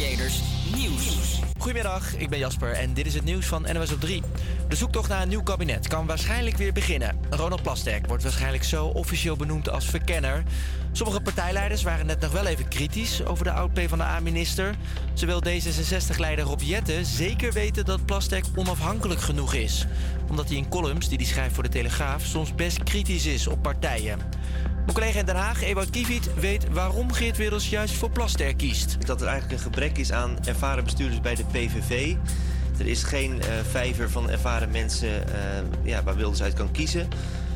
Nieuws. Goedemiddag, ik ben Jasper en dit is het nieuws van NOS op 3. De zoektocht naar een nieuw kabinet kan waarschijnlijk weer beginnen. Ronald Plasterk wordt waarschijnlijk zo officieel benoemd als verkenner. Sommige partijleiders waren net nog wel even kritisch over de oud-PVDA-minister. Ze wil D66-leider Rob Jetten zeker weten dat Plasterk onafhankelijk genoeg is. Omdat hij in columns die hij schrijft voor de Telegraaf soms best kritisch is op partijen. Mijn collega in Den Haag, Ewout Kiewiet, weet waarom Geert Wilders juist voor Plasterk kiest. Dat er eigenlijk een gebrek is aan ervaren bestuurders bij de PVV. Er is geen eh, vijver van ervaren mensen eh, ja, waar Wilders uit kan kiezen.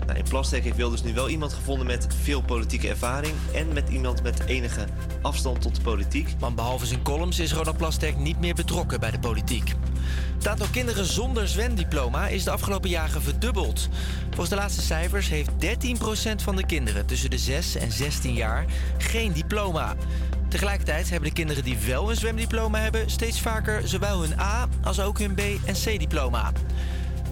Nou, in Plasterk heeft Wilders nu wel iemand gevonden met veel politieke ervaring... en met iemand met enige afstand tot de politiek. Want behalve zijn columns is Ronald Plasterk niet meer betrokken bij de politiek. Het aantal kinderen zonder zwemdiploma is de afgelopen jaren verdubbeld. Volgens de laatste cijfers heeft 13% van de kinderen tussen de 6 en 16 jaar geen diploma. Tegelijkertijd hebben de kinderen die wel een zwemdiploma hebben steeds vaker zowel hun A als ook hun B en C diploma.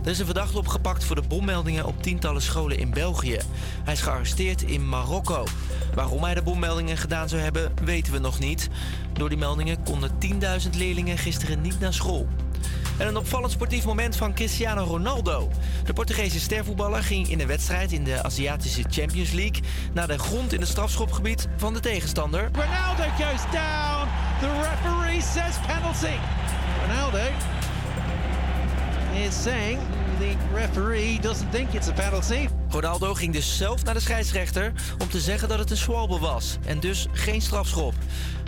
Er is een verdachte opgepakt voor de bommeldingen op tientallen scholen in België. Hij is gearresteerd in Marokko. Waarom hij de bommeldingen gedaan zou hebben, weten we nog niet. Door die meldingen konden 10.000 leerlingen gisteren niet naar school. En een opvallend sportief moment van Cristiano Ronaldo. De Portugese stervoetballer ging in een wedstrijd in de Aziatische Champions League naar de grond in het strafschopgebied van de tegenstander. Ronaldo goes down. The referee says penalty. Ronaldo is saying the referee doesn't think it's a penalty. Ronaldo ging dus zelf naar de scheidsrechter om te zeggen dat het een swalbe was en dus geen strafschop.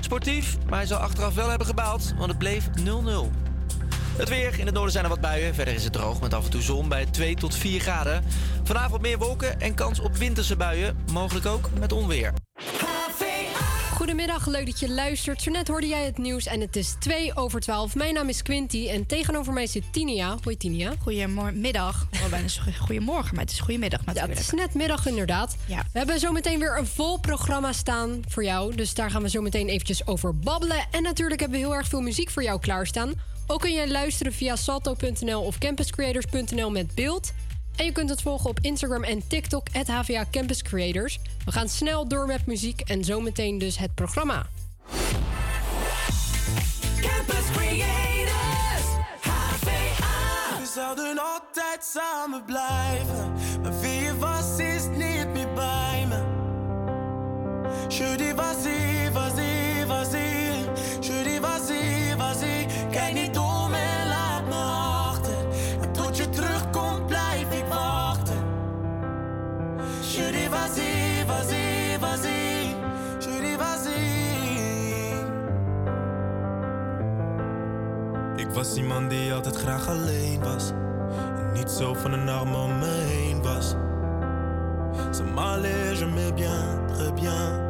Sportief, maar hij zou achteraf wel hebben gebaald, want het bleef 0-0. Het weer. In het noorden zijn er wat buien. Verder is het droog met af en toe zon bij 2 tot 4 graden. Vanavond meer wolken en kans op winterse buien. Mogelijk ook met onweer. Goedemiddag, leuk dat je luistert. Zo net hoorde jij het nieuws en het is 2 over 12. Mijn naam is Quinty en tegenover mij zit Tinia. Hoi Tinia. Goedemiddag. Oh, bijna goedemorgen, maar het is goedemiddag natuurlijk. Ja, het is net middag inderdaad. Ja. We hebben zometeen weer een vol programma staan voor jou. Dus daar gaan we zo meteen eventjes over babbelen. En natuurlijk hebben we heel erg veel muziek voor jou klaarstaan. Ook kun je luisteren via salto.nl of campuscreators.nl met beeld. En je kunt het volgen op Instagram en TikTok, het HVA Campus Creators. We gaan snel door met muziek en zometeen dus het programma. Campus Creators, HVA. We zouden altijd samen blijven, maar wie je was is niet meer bij me. Je dis vas-y, vas-y, vas-y. Je dis vas-y, vas-y. Kijk niet Dis vas-y, vas-y, vas-y. Dis vas-y. Ik was iemand die altijd graag alleen was. En niet zo van een arm om me heen was. Ça m'allait, je m'ai bien, très bien.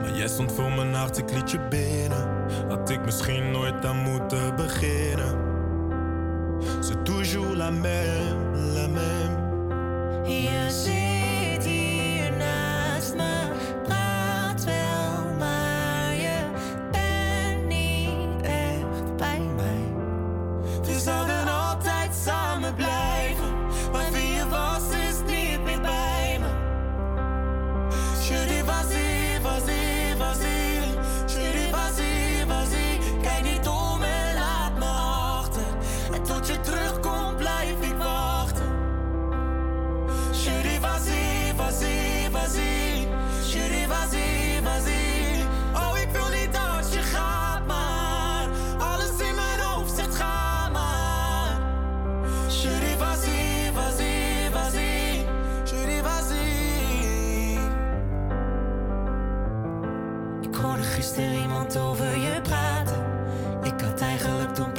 Maar jij stond voor mijn hart, ik liet je binnen. Had ik misschien nooit aan moeten beginnen. C'est toujours la même, la même. Je zit hier naast me, praat wel, maar je bent niet echt bij mij. We zouden altijd samen blijven, maar wie je was is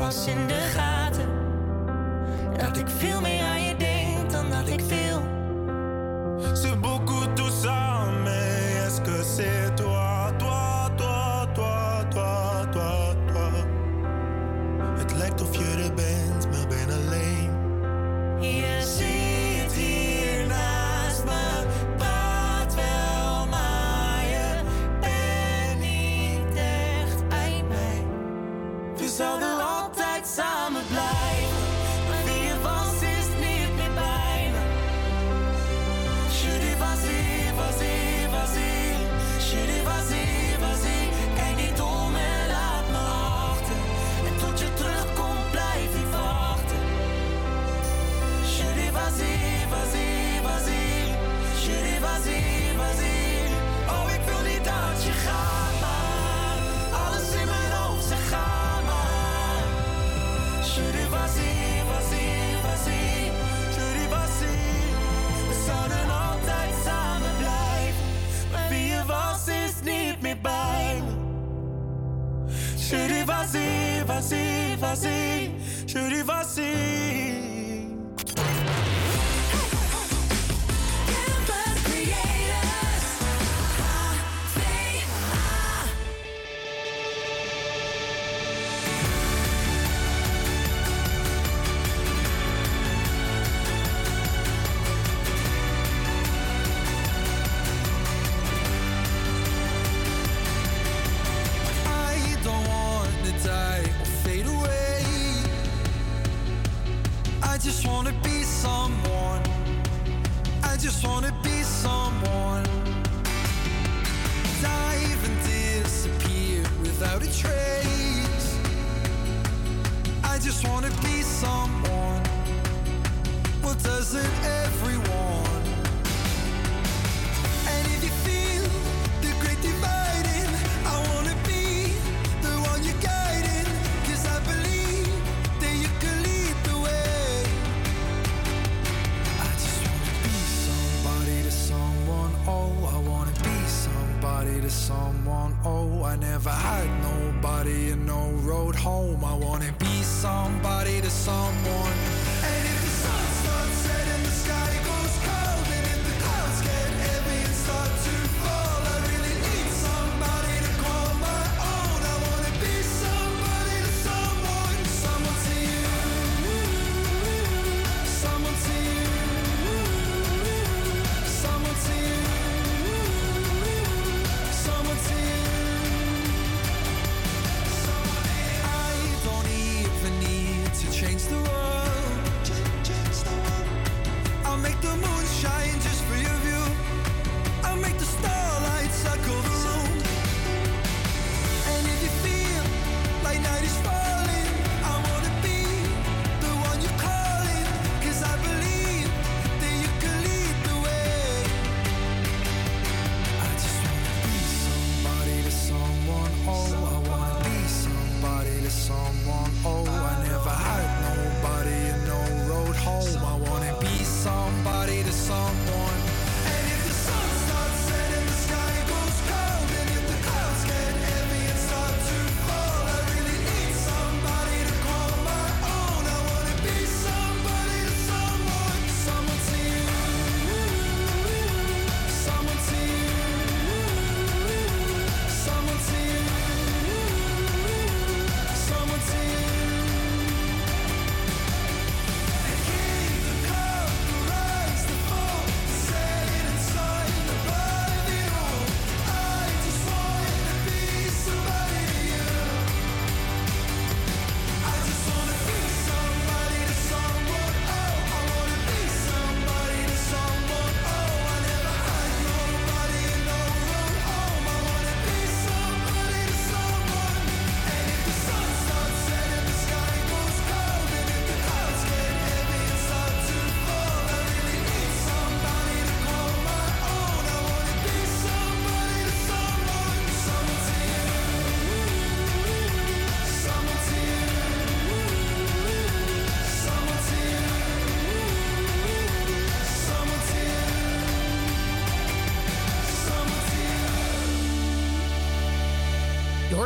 in de gaten. Dat ik veel meer aan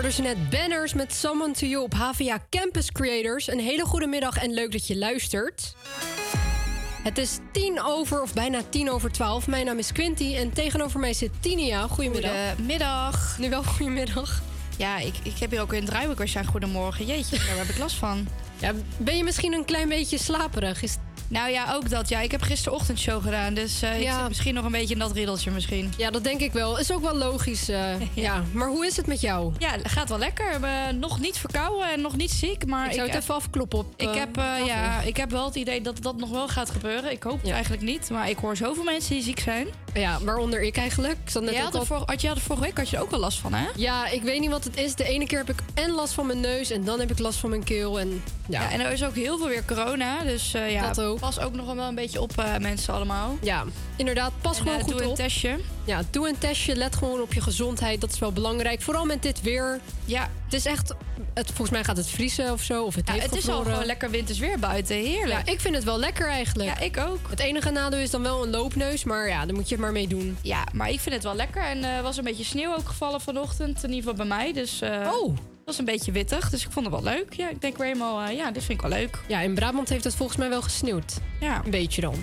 Je ze net Banners met Someone to You op HVA Campus Creators. Een hele goede middag en leuk dat je luistert. Het is tien over, of bijna tien over twaalf. Mijn naam is Quinty en tegenover mij zit Tinia. Goedemiddag. Goedemiddag. Nu wel goedemiddag. Ja, ik, ik heb hier ook weer een draaiboek als jij goedemorgen. Jeetje, daar heb ik last van. Ja, ben je misschien een klein beetje slaperig? Is... Nou ja, ook dat. Ja, ik heb gisterochtendshow gedaan, dus eh, ik Ja. zit misschien nog een beetje in dat riddeltje misschien. Ja, dat denk ik wel. Is ook wel logisch. eh, ja. Maar hoe is het met jou? Ja, gaat wel lekker. Eh, nog niet verkouden en nog niet ziek, maar ik zou het even afkloppen op. Ik eh, heb, ja, ik heb wel het idee dat dat nog wel gaat gebeuren. Ik hoop het eigenlijk niet, maar ik hoor zoveel mensen die ziek zijn. Ja, waaronder ik eigenlijk. Ik net had, al- vor, had, je had vorige week had je er ook wel last van, hè? Ja, ik weet niet wat het is. De ene keer heb ik en last van mijn neus en dan heb ik last van mijn keel. En ja, Ja, en er is ook heel veel weer corona. Dus ja, Dat ook. Pas ook nog wel een beetje op eh, mensen allemaal. ja, inderdaad, pas En, gewoon eh, goed doe een op. testje. Ja, doe een testje. Let gewoon op je gezondheid. Dat is wel belangrijk. Vooral met dit weer. Ja, Het is echt... Het, volgens mij gaat het vriezen of zo. Of het ja heeft het is al gewoon lekker winters weer buiten. Heerlijk. Ja, ik vind het wel lekker eigenlijk. Ja, ik ook. Het enige nadeel is dan wel een loopneus. Maar ja, daar moet je het maar mee doen. Ja, maar ik vind het wel lekker. En er was een beetje sneeuw ook gevallen vanochtend. In ieder geval bij mij. Dus eh, Oh, was een beetje wittig, dus ik vond het wel leuk. Ja, ik denk weer helemaal, eh, ja, dit vind ik wel leuk. Ja, in Brabant heeft het volgens mij wel gesneeuwd. Ja. Een beetje dan.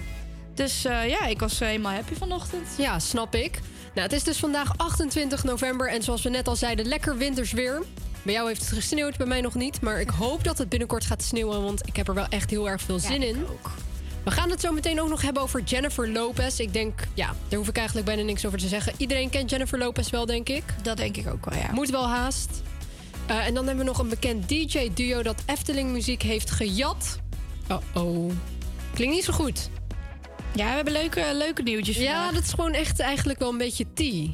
Dus eh, ja, ik was eh, helemaal happy vanochtend. Ja, snap ik. Nou, het is dus vandaag 28 november en zoals we net al zeiden, lekker winters weer. Bij jou heeft het gesneeuwd, bij mij nog niet. Maar ik hoop dat het binnenkort gaat sneeuwen, want ik heb er wel echt heel erg veel zin in. We gaan het zo meteen ook nog hebben over Jennifer Lopez. Ik denk, ja, daar hoef ik eigenlijk bijna niks over te zeggen. Iedereen kent Jennifer Lopez wel, denk ik. Dat denk ik ook wel, ja. Moet wel haast. Eh, en dan hebben we nog een bekend DJ-duo dat Efteling muziek heeft gejat. Oh-oh. Klinkt niet zo goed. Ja, we hebben leuke, leuke nieuwtjes Ja, vandaag. dat is gewoon echt eigenlijk wel een beetje tea.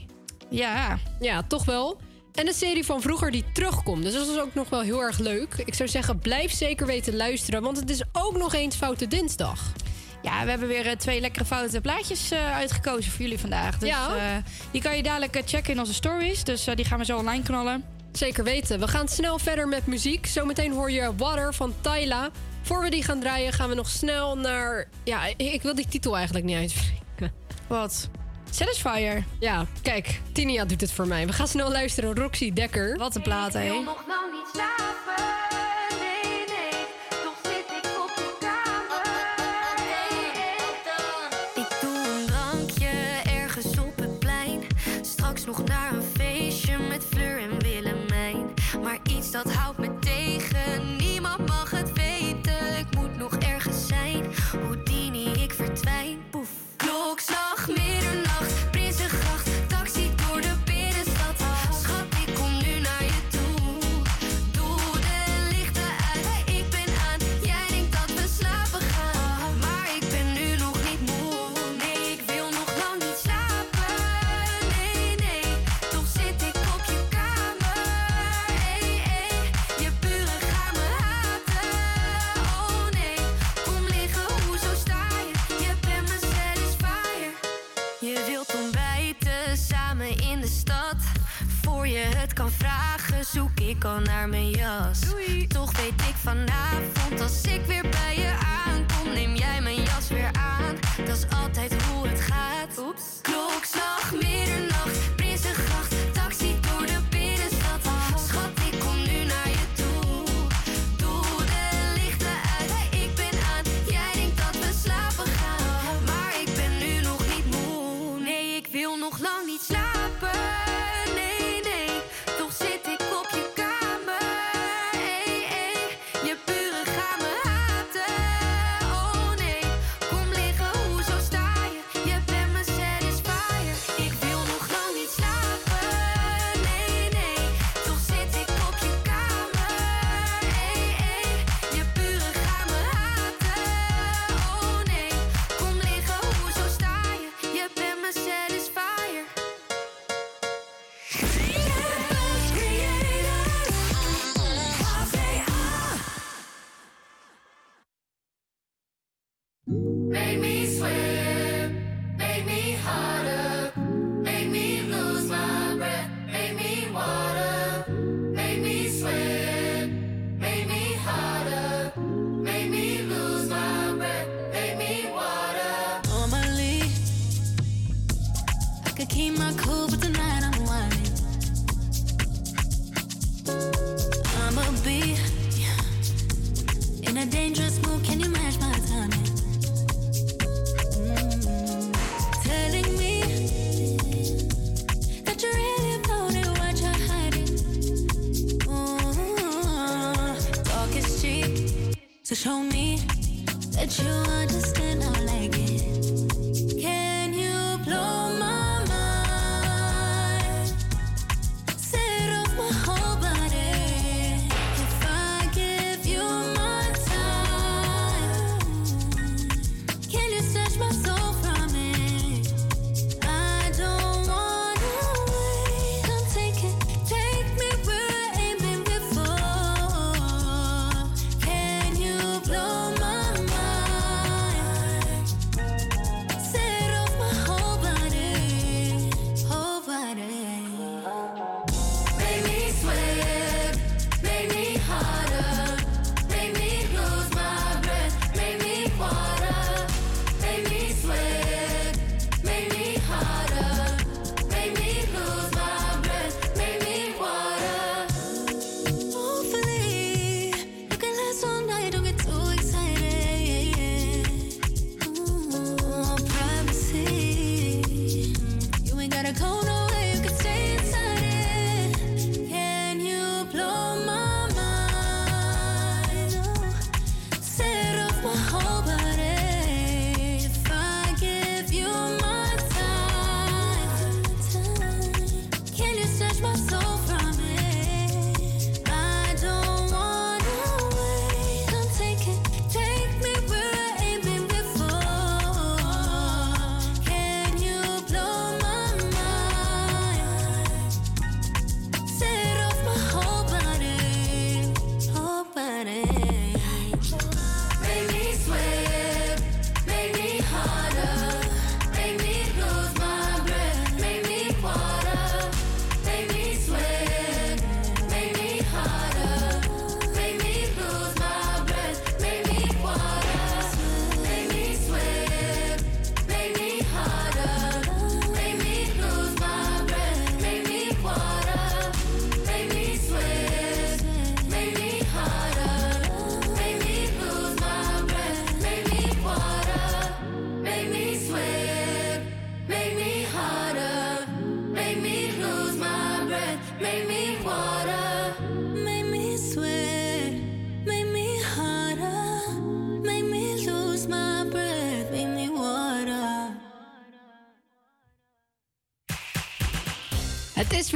Ja. Ja, toch wel. En een serie van vroeger die terugkomt. Dus dat is ook nog wel heel erg leuk. Ik zou zeggen, blijf zeker weten luisteren. Want het is ook nog eens Foute Dinsdag. Ja, we hebben weer eh, twee lekkere foute plaatjes eh, uitgekozen voor jullie vandaag. Dus Ja. die kan je dadelijk checken in onze stories. Dus die gaan we zo online knallen. Zeker weten. We gaan snel verder met muziek. Zometeen hoor je Water van Tyla. Voor we die gaan draaien gaan we nog snel naar... Ja, ik ik wil die titel eigenlijk niet uitspreken. Wat? Satisfyer. Ja, kijk. Tinia doet het voor mij. We gaan snel luisteren. Roxy Dekker. Wat een plaat, hè? nog lang niet slapen. Zoek ik al naar mijn jas. Toch weet ik vanavond, als ik weer bij je aankom, neem jij mijn jas weer aan. Dat is altijd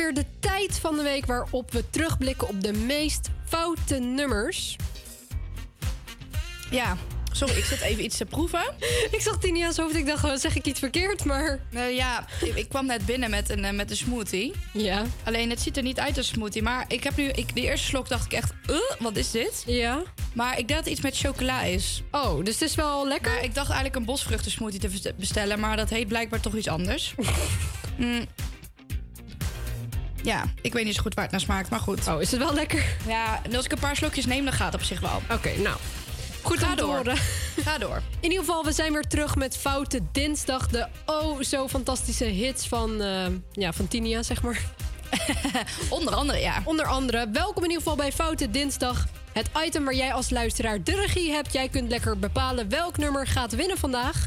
weer de tijd van de week waarop we terugblikken op de meest foute nummers. Ja, sorry, ik zit even iets te proeven. Ik zag Tinia's hoofd, ik dacht, oh, zeg ik iets verkeerd, maar... Nou ja, ik, ik kwam net binnen met een, eh, met een smoothie. Ja. Alleen het ziet er niet uit als smoothie. Maar ik heb nu, ik, de eerste slok dacht ik echt, uh, wat is dit? Ja. Maar ik dat het iets met chocola is. Oh, dus het is wel lekker? Maar ik dacht eigenlijk een bosvruchten smoothie te best- bestellen. Maar dat heet blijkbaar toch iets anders. Mm. Ja, ik weet niet zo goed waar het naar smaakt, maar goed. Oh, is het wel lekker? Ja, en als ik een paar slokjes neem, dan gaat het op zich wel. Oké, nou. Goed Ga om te door. horen. Ga door. In ieder geval, we zijn weer terug met Foute Dinsdag. De oh zo fantastische hits van, eh, ja, van Tinia, zeg maar. Onder andere, ja. Onder andere. Welkom in ieder geval bij Foute Dinsdag. Het item waar jij als luisteraar de regie hebt. Jij kunt lekker bepalen welk nummer gaat winnen vandaag.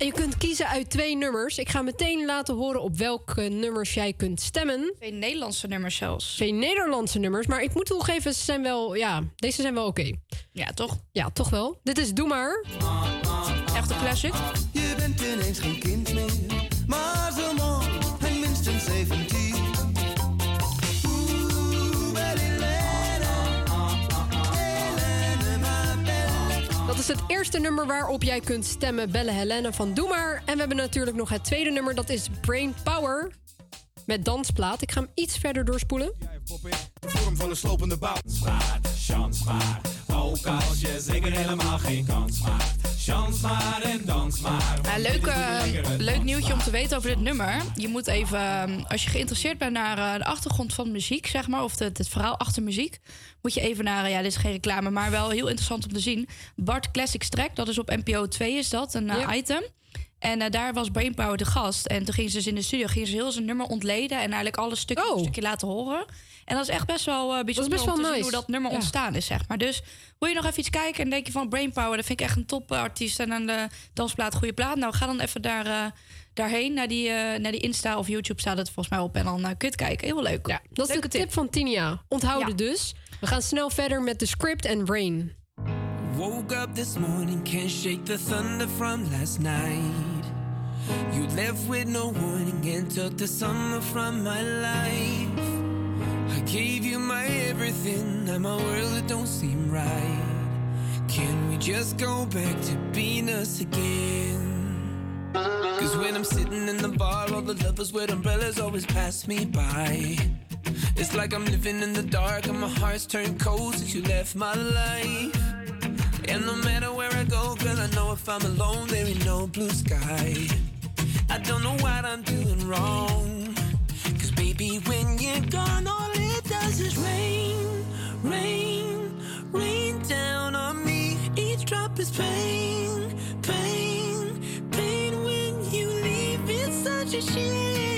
En je kunt kiezen uit twee nummers. Ik ga meteen laten horen op welke nummers jij kunt stemmen. Twee Nederlandse nummers zelfs. Twee Nederlandse nummers. Maar ik moet toegeven, ze zijn wel, ja, deze zijn wel oké. Ja, toch? Ja, toch wel. Dit is Doe Maar. Echt een classic. Je bent ineens geen het eerste nummer waarop jij kunt stemmen. Belle Helene van Doe Maar. En we hebben natuurlijk nog het tweede nummer. Dat is Brain Power. Met dansplaat. Ik ga hem iets verder doorspoelen. Vorm van een slopende bouw. Maat, chance maar. Ook zeker helemaal geen kans. Chance maar en dans maar. Leuk, eh, leuk nieuwtje om te weten over dit nummer. Je moet even, eh, als je geïnteresseerd bent naar eh, de achtergrond van muziek, zeg maar, of het, het verhaal achter muziek, moet je even naar, ja, dit is geen reclame, maar wel heel interessant om te zien. Bart Classics Track, dat is op NPO 2 is dat, een item. En eh, daar was Brainpower de gast. En toen gingen ze dus in de studio gingen ze heel zijn nummer ontleden en eigenlijk alle stukken Oh. een stukje laten horen. En dat is echt best wel eh, bijzonder best wel om te zien hoe dat nummer Ja. ontstaan is, zeg maar. Dus wil je nog even iets kijken en denk je van Brainpower, dat vind ik echt een topartiest en aan de dansplaat goede plaat. Nou, ga dan even daar, eh, daarheen, naar die, eh, naar die Insta of YouTube staat het volgens mij op en dan uh, kun je het kijken. Heel leuk. Ja, dat is Leuke de tip van Tinia. Onthouden Ja. dus. We gaan snel verder met de script en Rain. Woke up this morning, can't shake the thunder from last night. You left with no warning and took the summer from my life. I gave you my everything, now my world it don't seem right. Can we just go back to being us again? Cause when I'm sitting in the bar, all the lovers with umbrellas always pass me by. It's like I'm living in the dark and my heart's turned cold since you left my life. And no matter where I go, girl, I know if I'm alone, there ain't no blue sky. I don't know what I'm doing wrong. Cause baby, when you're gone, all it does is rain, rain, rain down on me. Each drop is pain, pain, pain when you leave. It's such a shame.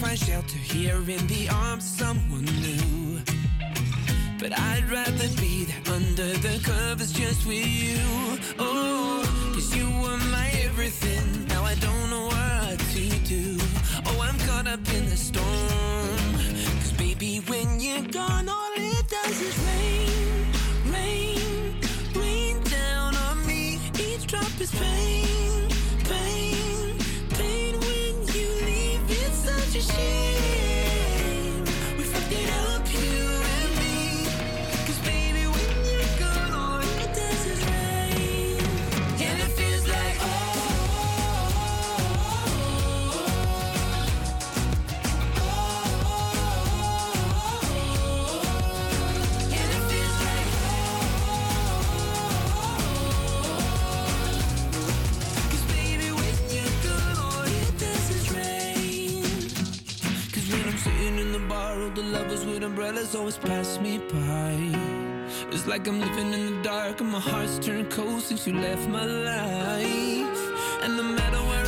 Find shelter here in the arms of someone new. But I'd rather be there under the covers just with you. Oh, cause you were my everything. Now I don't know what to do. Oh, I'm caught up in the storm. Cause baby, when you're gone, all it does is rain, rain, rain down on me. Each drop is pain, pain, It's the lovers with umbrellas always pass me by. It's like I'm living in the dark and my heart's turned cold since you left my life. And no matter where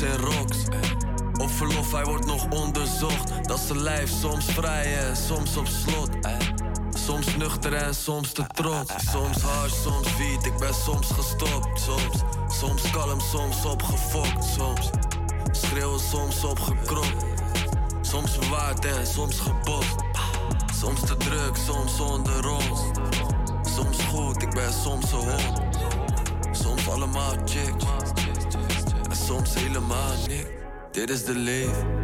Rocks. Op verlof, hij wordt nog onderzocht. Dat zijn lijf, soms vrij en soms op slot. Soms nuchter en soms te trots. Soms hard, soms wiet, ik ben soms gestopt. Soms, soms kalm, soms opgefokt. Soms schreeuwen, soms opgekropt. Soms bewaard en soms gebost. Soms te druk, soms zonder ons. Soms goed, ik ben soms een hond. Soms allemaal chicks. Soms helemaal niks. Dit is de leven.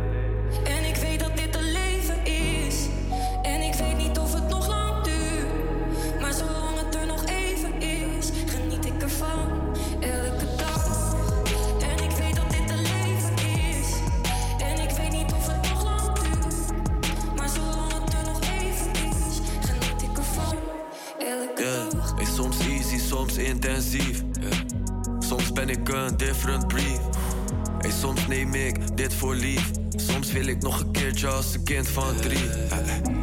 Keertje als een kind van drie.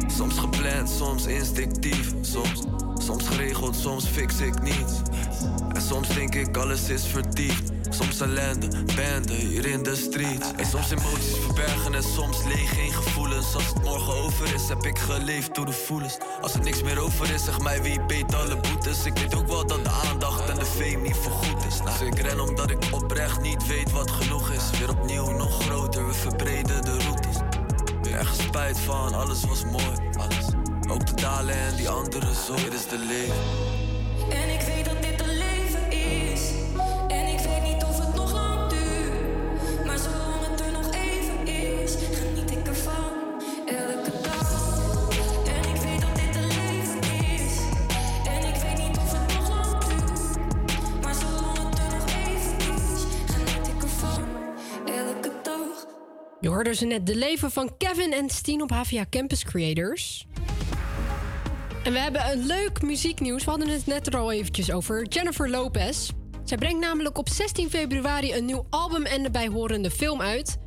Soms gepland, soms instinctief. Soms, soms geregeld, soms fix ik niets. En soms denk ik alles is vertiefd. Soms ellende, bende hier in de street. En soms emoties verbergen en soms leeg, geen gevoelens. Als het morgen over is, heb ik geleefd door de voelens. Als er niks meer over is, zeg mij wie beet alle boetes. Ik weet ook wel dat de aandacht en de fame niet voorgoed is. Dus ik ren omdat ik oprecht niet weet wat genoeg is. Weer opnieuw nog groter, we verbreden de routes. Ergens spijt van, alles was mooi, alles. Ook de dalen en die andere zo, dit is de leven. Je hoorde ze net de leven van Kevin en Steen op HVA Campus Creators. En we hebben een leuk muzieknieuws. We hadden het net er al eventjes over. Jennifer Lopez. Zij brengt namelijk op 16 februari een nieuw album en de bijhorende film uit.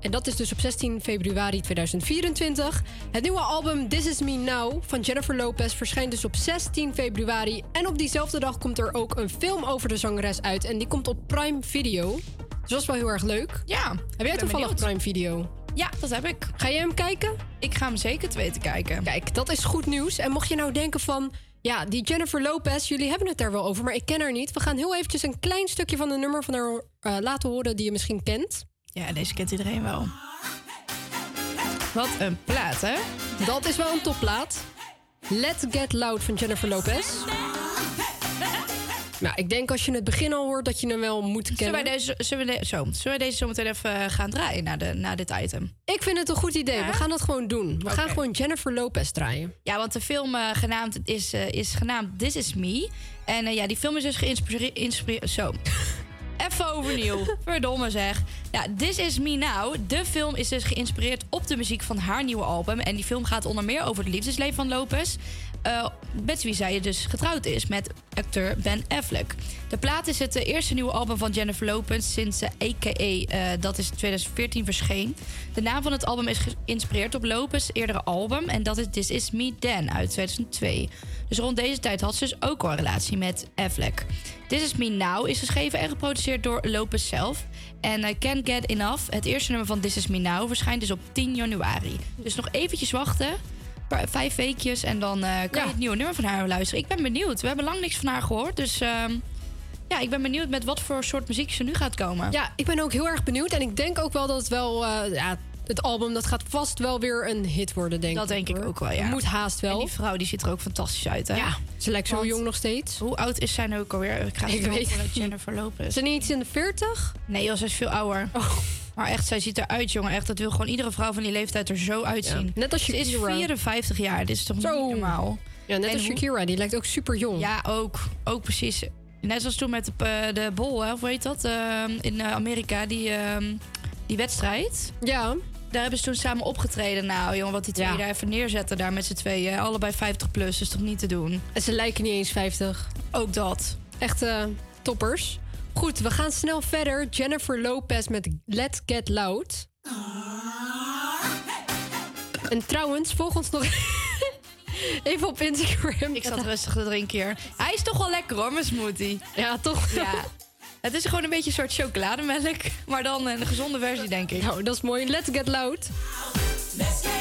En dat is dus op 16 februari 2024. Het nieuwe album This Is Me Now van Jennifer Lopez verschijnt dus op 16 februari. En op diezelfde dag komt er ook een film over de zangeres uit. En die komt op Prime Video. Dus is wel heel erg leuk. Ja. Heb jij toevallig Prime Video? Ja, dat heb ik. Ga jij hem kijken? Ik ga hem zeker te weten kijken. Kijk, dat is goed nieuws. En mocht je nou denken van... Ja, die Jennifer Lopez, jullie hebben het daar wel over, maar ik ken haar niet. We gaan heel eventjes een klein stukje van de nummer van haar eh, laten horen die je misschien kent. Ja, deze kent iedereen wel. Wat een plaat, hè? Dat is wel een topplaat. Let's Get Loud van Jennifer Lopez. Nou, ik denk als je het begin al hoort dat je hem wel moet Zullen kennen. wij deze, zullen we de- zo, zullen wij deze zo meteen even eh, gaan draaien na, de, na dit item? Ik vind het een goed idee. We gaan dat gewoon doen. We gaan gewoon Jennifer Lopez draaien. Ja, want de film eh, genaamd is, eh, is genaamd This Is Me. En ja, die film is dus geïnspireerd... Zo. Even overnieuw. Verdomme zeg. Ja, This Is Me Now. De film is dus geïnspireerd op de muziek van haar nieuwe album. En die film gaat onder meer over het liefdesleven van Lopez. Eh, met wie zij dus getrouwd is, met acteur Ben Affleck. De plaat is het eh, eerste nieuwe album van Jennifer Lopez sinds AKA, eh, dat is 2014 verscheen. De naam van het album is geïnspireerd op Lopez' eerdere album... en dat is This Is Me Then uit 2002. Dus rond deze tijd had ze dus ook al een relatie met Affleck. This Is Me Now is geschreven en geproduceerd door Lopez zelf. En eh, Can't Get Enough, het eerste nummer van This Is Me Now... verschijnt dus op 10 januari. Dus nog eventjes wachten... paar- Vijf weekjes en dan eh, kan je het nieuwe nummer van haar luisteren. Ik ben benieuwd. We hebben lang niks van haar gehoord. Dus ehm, ja, ik ben benieuwd met wat voor soort muziek ze nu gaat komen. Ja, ik ben ook heel erg benieuwd. En ik denk ook wel dat het wel... eh, ja, het album dat gaat vast wel weer een hit worden, denk Dat ik. denk ik ook wel, ja. Moet haast wel. En die vrouw die ziet er ook fantastisch uit, hè? Ja, ze lijkt zo Want- jong nog steeds. Hoe oud is zij nu ook alweer? Ik, ga Ik het weet Jennifer Lopez. Is ze niet iets in de 40? Nee, joh, ze is veel ouder. Maar echt, zij ziet eruit, jongen. Echt, dat wil gewoon iedere vrouw van die leeftijd er zo uitzien. Net als Shakira. Ze is 54 jaar. Dit is toch niet normaal? Ja, net als Shakira. Die lijkt ook super jong. Ja, ook. Ook precies. Net zoals toen met de, eh, de bol, hè, of weet dat? Eh, in eh, Amerika, die, ehm, die wedstrijd. Ja. Daar hebben ze toen samen opgetreden. Nou, jongen, wat die twee daar even neerzetten daar met z'n tweeën. Allebei 50 plus, is toch niet te doen? En ze lijken niet eens 50. Ook dat. Echte uh, toppers. Goed, we gaan snel verder. Jennifer Lopez met Let's Get Loud. En trouwens, volg ons nog even op Instagram. Ik zat rustig te drinken hier. Hij is toch wel lekker hoor, mijn smoothie. Ja, toch? Ja. Het is gewoon een beetje een soort chocolademelk. Maar dan een gezonde versie, denk ik. Nou, dat is mooi. Let's get loud. Let's get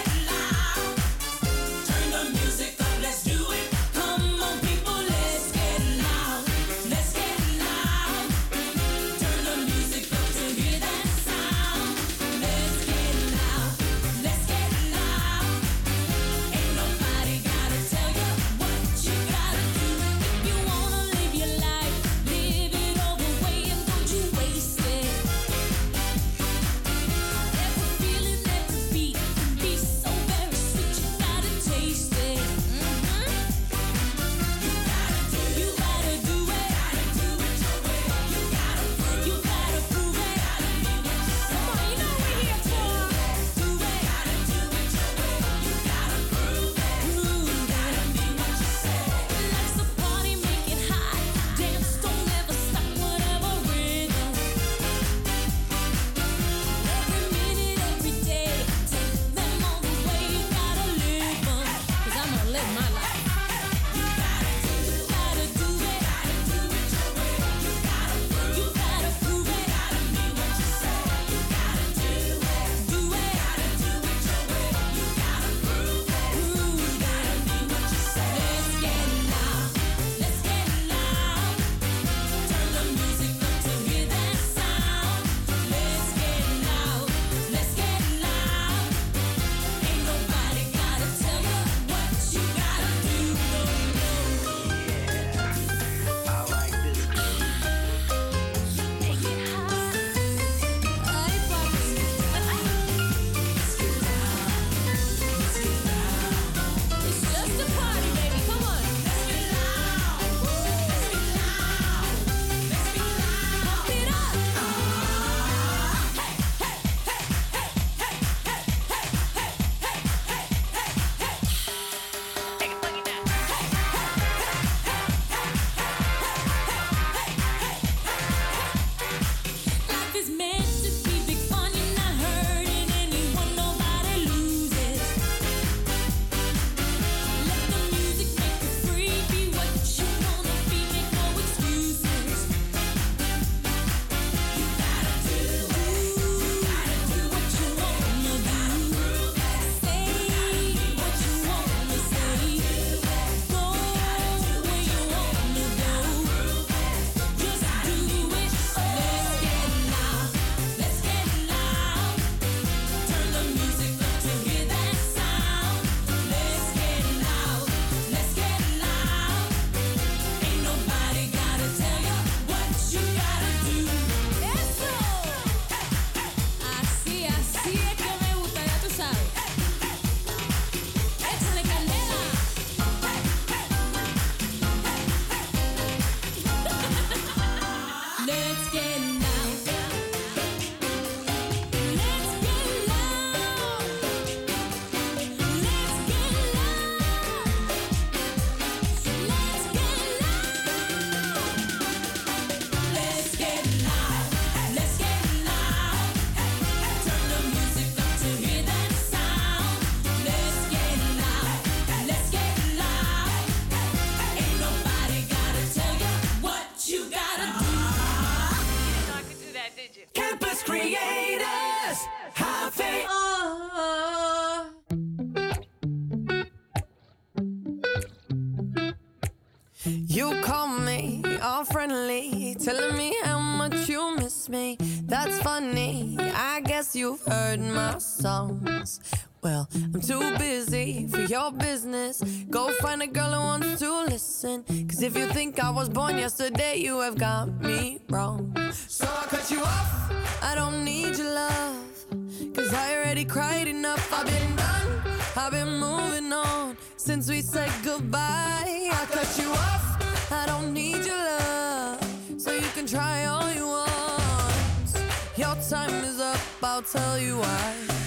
was born yesterday, you have got me wrong. So I cut you off. I don't need your love, cause I already cried enough. I've been done, I've been moving on since we said goodbye. I cut you off. I don't need your love, so you can try all you want. Your time is up, I'll tell you why.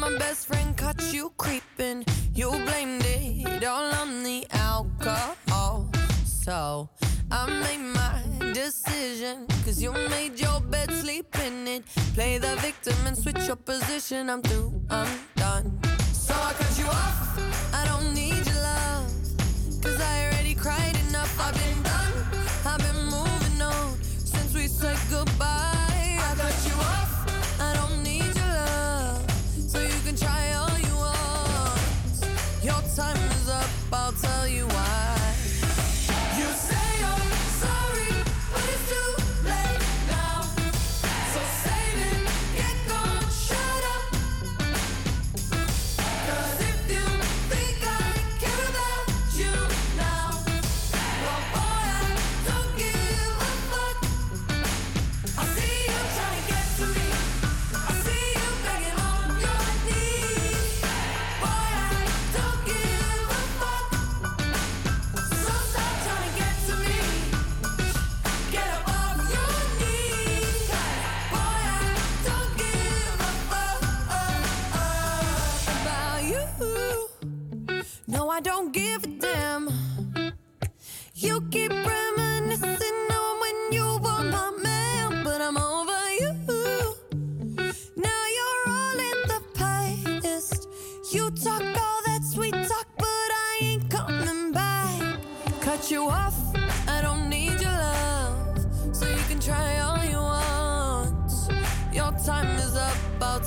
My best friend caught you creeping. You blamed it all on the alcohol. So I made my decision. Cause you made your bed, sleep in it. Play the victim and switch your position. I'm through, I'm done. So I cut you off. I don't need your love. Cause I already cried enough. I've been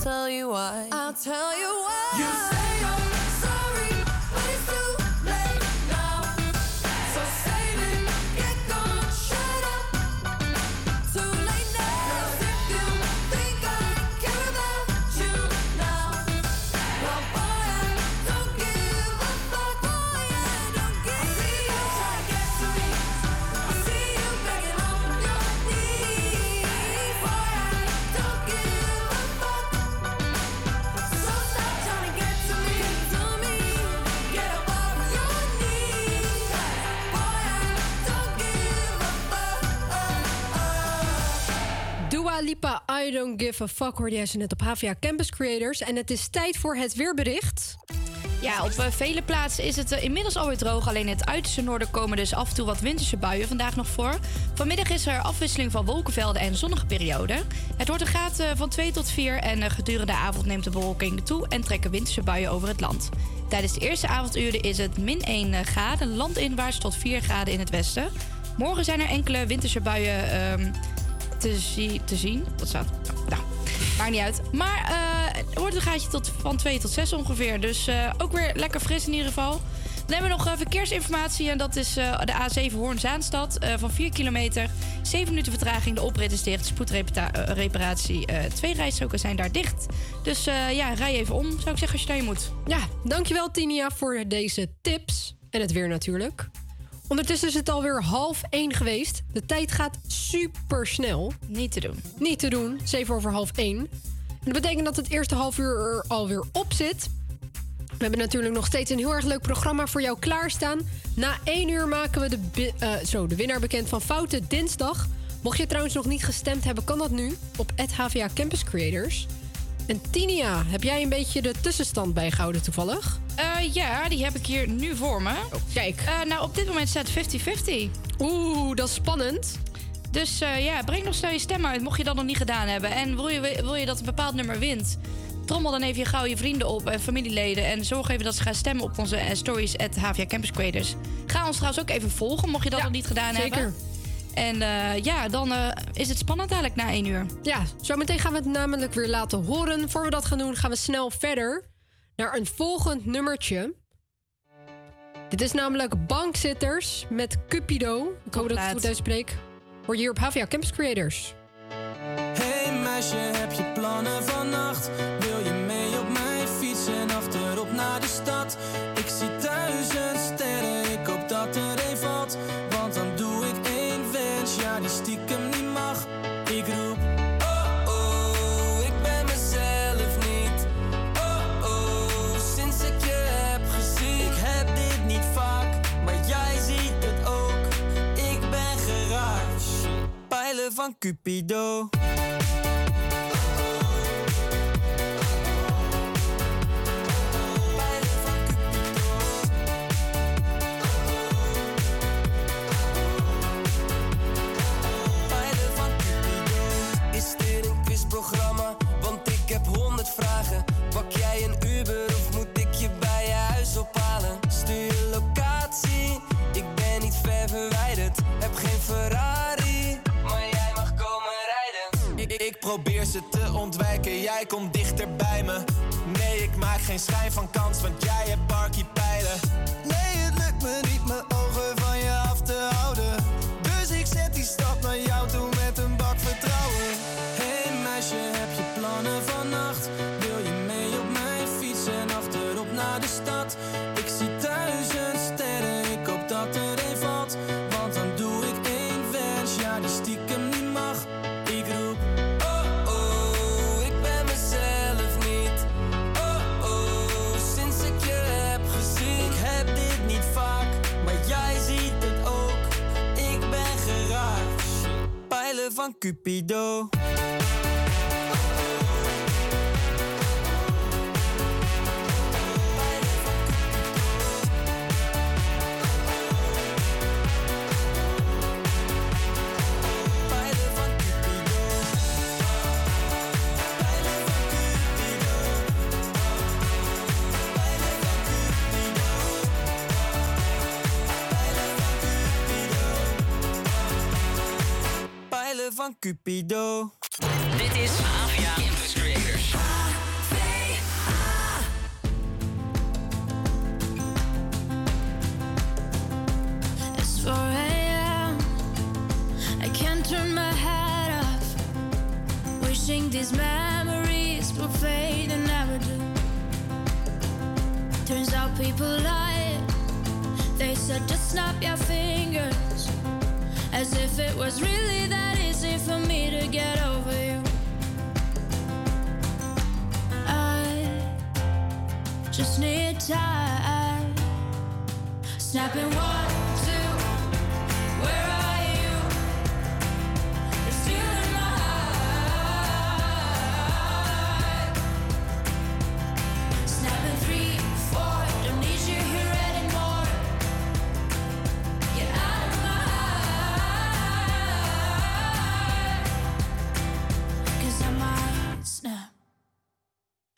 tell you why. I'll tell you I don't give a fuck, hoorde jij ze net op HVA Campus Creators. En het is tijd voor het weerbericht. Ja, op eh, vele plaatsen is het eh, inmiddels alweer droog. Alleen in het uiterste noorden komen dus af en toe wat winterse buien vandaag nog voor. Vanmiddag is er afwisseling van wolkenvelden en zonnige perioden. Het wordt een graad eh, van 2 tot 4 en gedurende de avond neemt de bewolking toe en trekken winterse buien over het land. Tijdens de eerste avonduren is het min 1 graden, landinwaarts tot 4 graden in het westen. Morgen zijn er enkele winterse buien ehm, te, te zien. Wat staat? Nou, maakt niet uit. Maar eh, het wordt een gaatje tot, van 2 tot 6 ongeveer. Dus eh, ook weer lekker fris in ieder geval. Dan hebben we nog eh, verkeersinformatie. En dat is de A7 Hoorn-Zaanstad van 4 kilometer. 7 minuten vertraging. De oprit is dicht. Spoedreparatie. twee rijstroken zijn daar dicht. Dus ja, rij even om, zou ik zeggen, als je naar je moet. Ja, dankjewel Tinia voor deze tips. En het weer natuurlijk. Ondertussen is het alweer half één geweest. De tijd gaat super snel. Niet te doen. Niet te doen, zeven over half één. En dat betekent dat het eerste half uur er alweer op zit. We hebben natuurlijk nog steeds een heel erg leuk programma voor jou klaarstaan. Na één uur maken we de, eh, zo, de winnaar bekend van Foute Dinsdag. Mocht je trouwens nog niet gestemd hebben, kan dat nu op HVA Campus Creators. En Tinia, heb jij een beetje de tussenstand bijgehouden toevallig? Eh, ja, die heb ik hier nu voor me. kijk. Eh, nou, op dit moment staat 50-50. Oeh, dat is spannend. Dus eh, ja, breng nog snel je stem uit, mocht je dat nog niet gedaan hebben. En wil je, wil je dat een bepaald nummer wint? Trommel dan even je gauw je vrienden op en familieleden. En zorg even dat ze gaan stemmen op onze stories at HVA Campus Creators. Ga ons trouwens ook even volgen, mocht je dat nog niet gedaan zeker. hebben. En eh, ja, dan eh, is het spannend eigenlijk na één uur. Ja, zometeen gaan we het namelijk weer laten horen. Voor we dat gaan doen, gaan we snel verder naar een volgend nummertje. Dit is namelijk Bankzitters met Cupido. Ik hoop dat ik het goed uitspreek. Hoor je hier op Havia Campus Creators. Hey meisje, heb je plannen vannacht? enfant Cupido. probeer ze te ontwijken, jij komt dichter bij me. Nee, ik maak geen schijn van kans, want jij hebt barkeeper enfant Cupido. pijlen van Cupido. Dit is Avia Campus Creators. It's 4 a.m. I can't turn my head off. Wishing these memories will fade and never do. Turns out people lie. They said just snap your fingers as if it was really that easy easy for me to get over you. I just need time. Snapping one.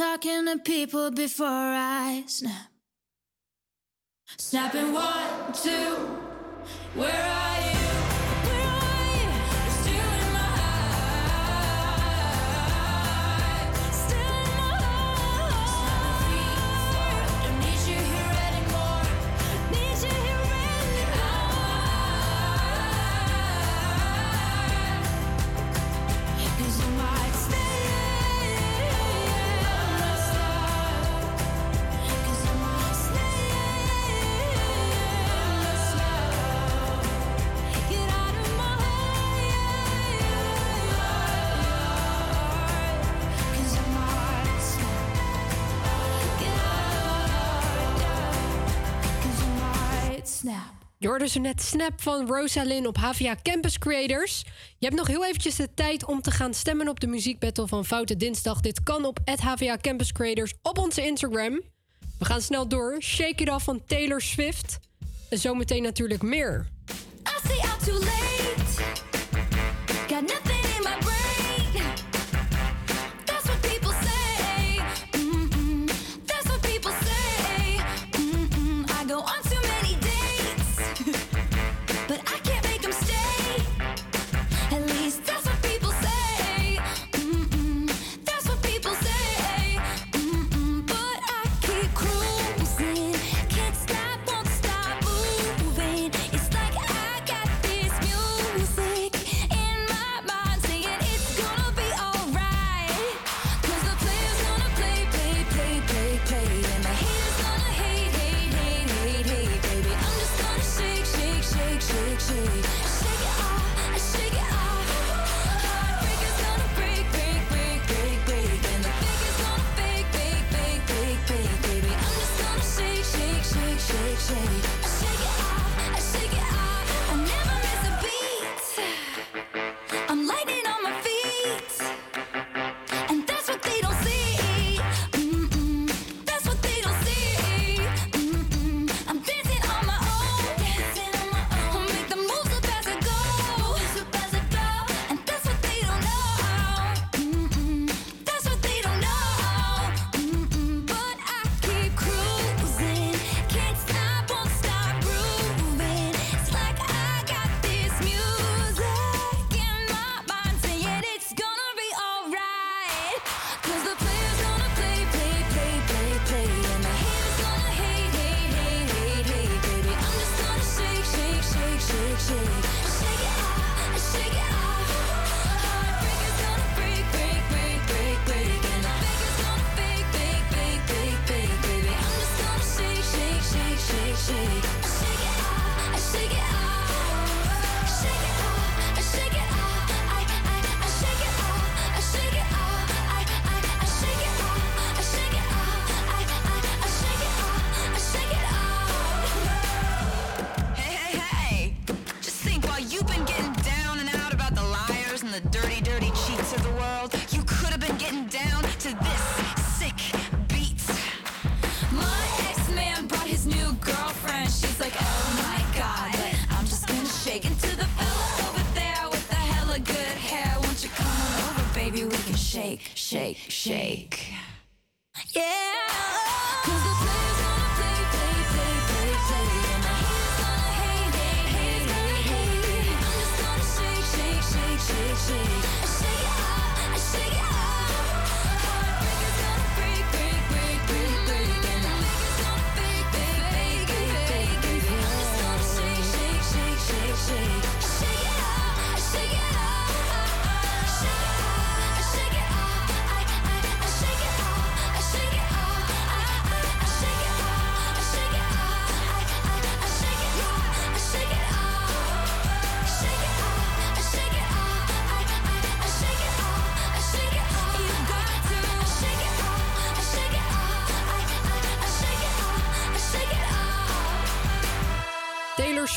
talking to people before I snap. Snapping one, two, where are you? Hoorde ze net Snap van Rosalind op Havia Campus Creators. Je hebt nog heel eventjes de tijd om te gaan stemmen op de muziekbattle van Foute Dinsdag. Dit kan op Havia Campus Creators op onze Instagram. We gaan snel door. Shake It Off van Taylor Swift. En zometeen natuurlijk meer.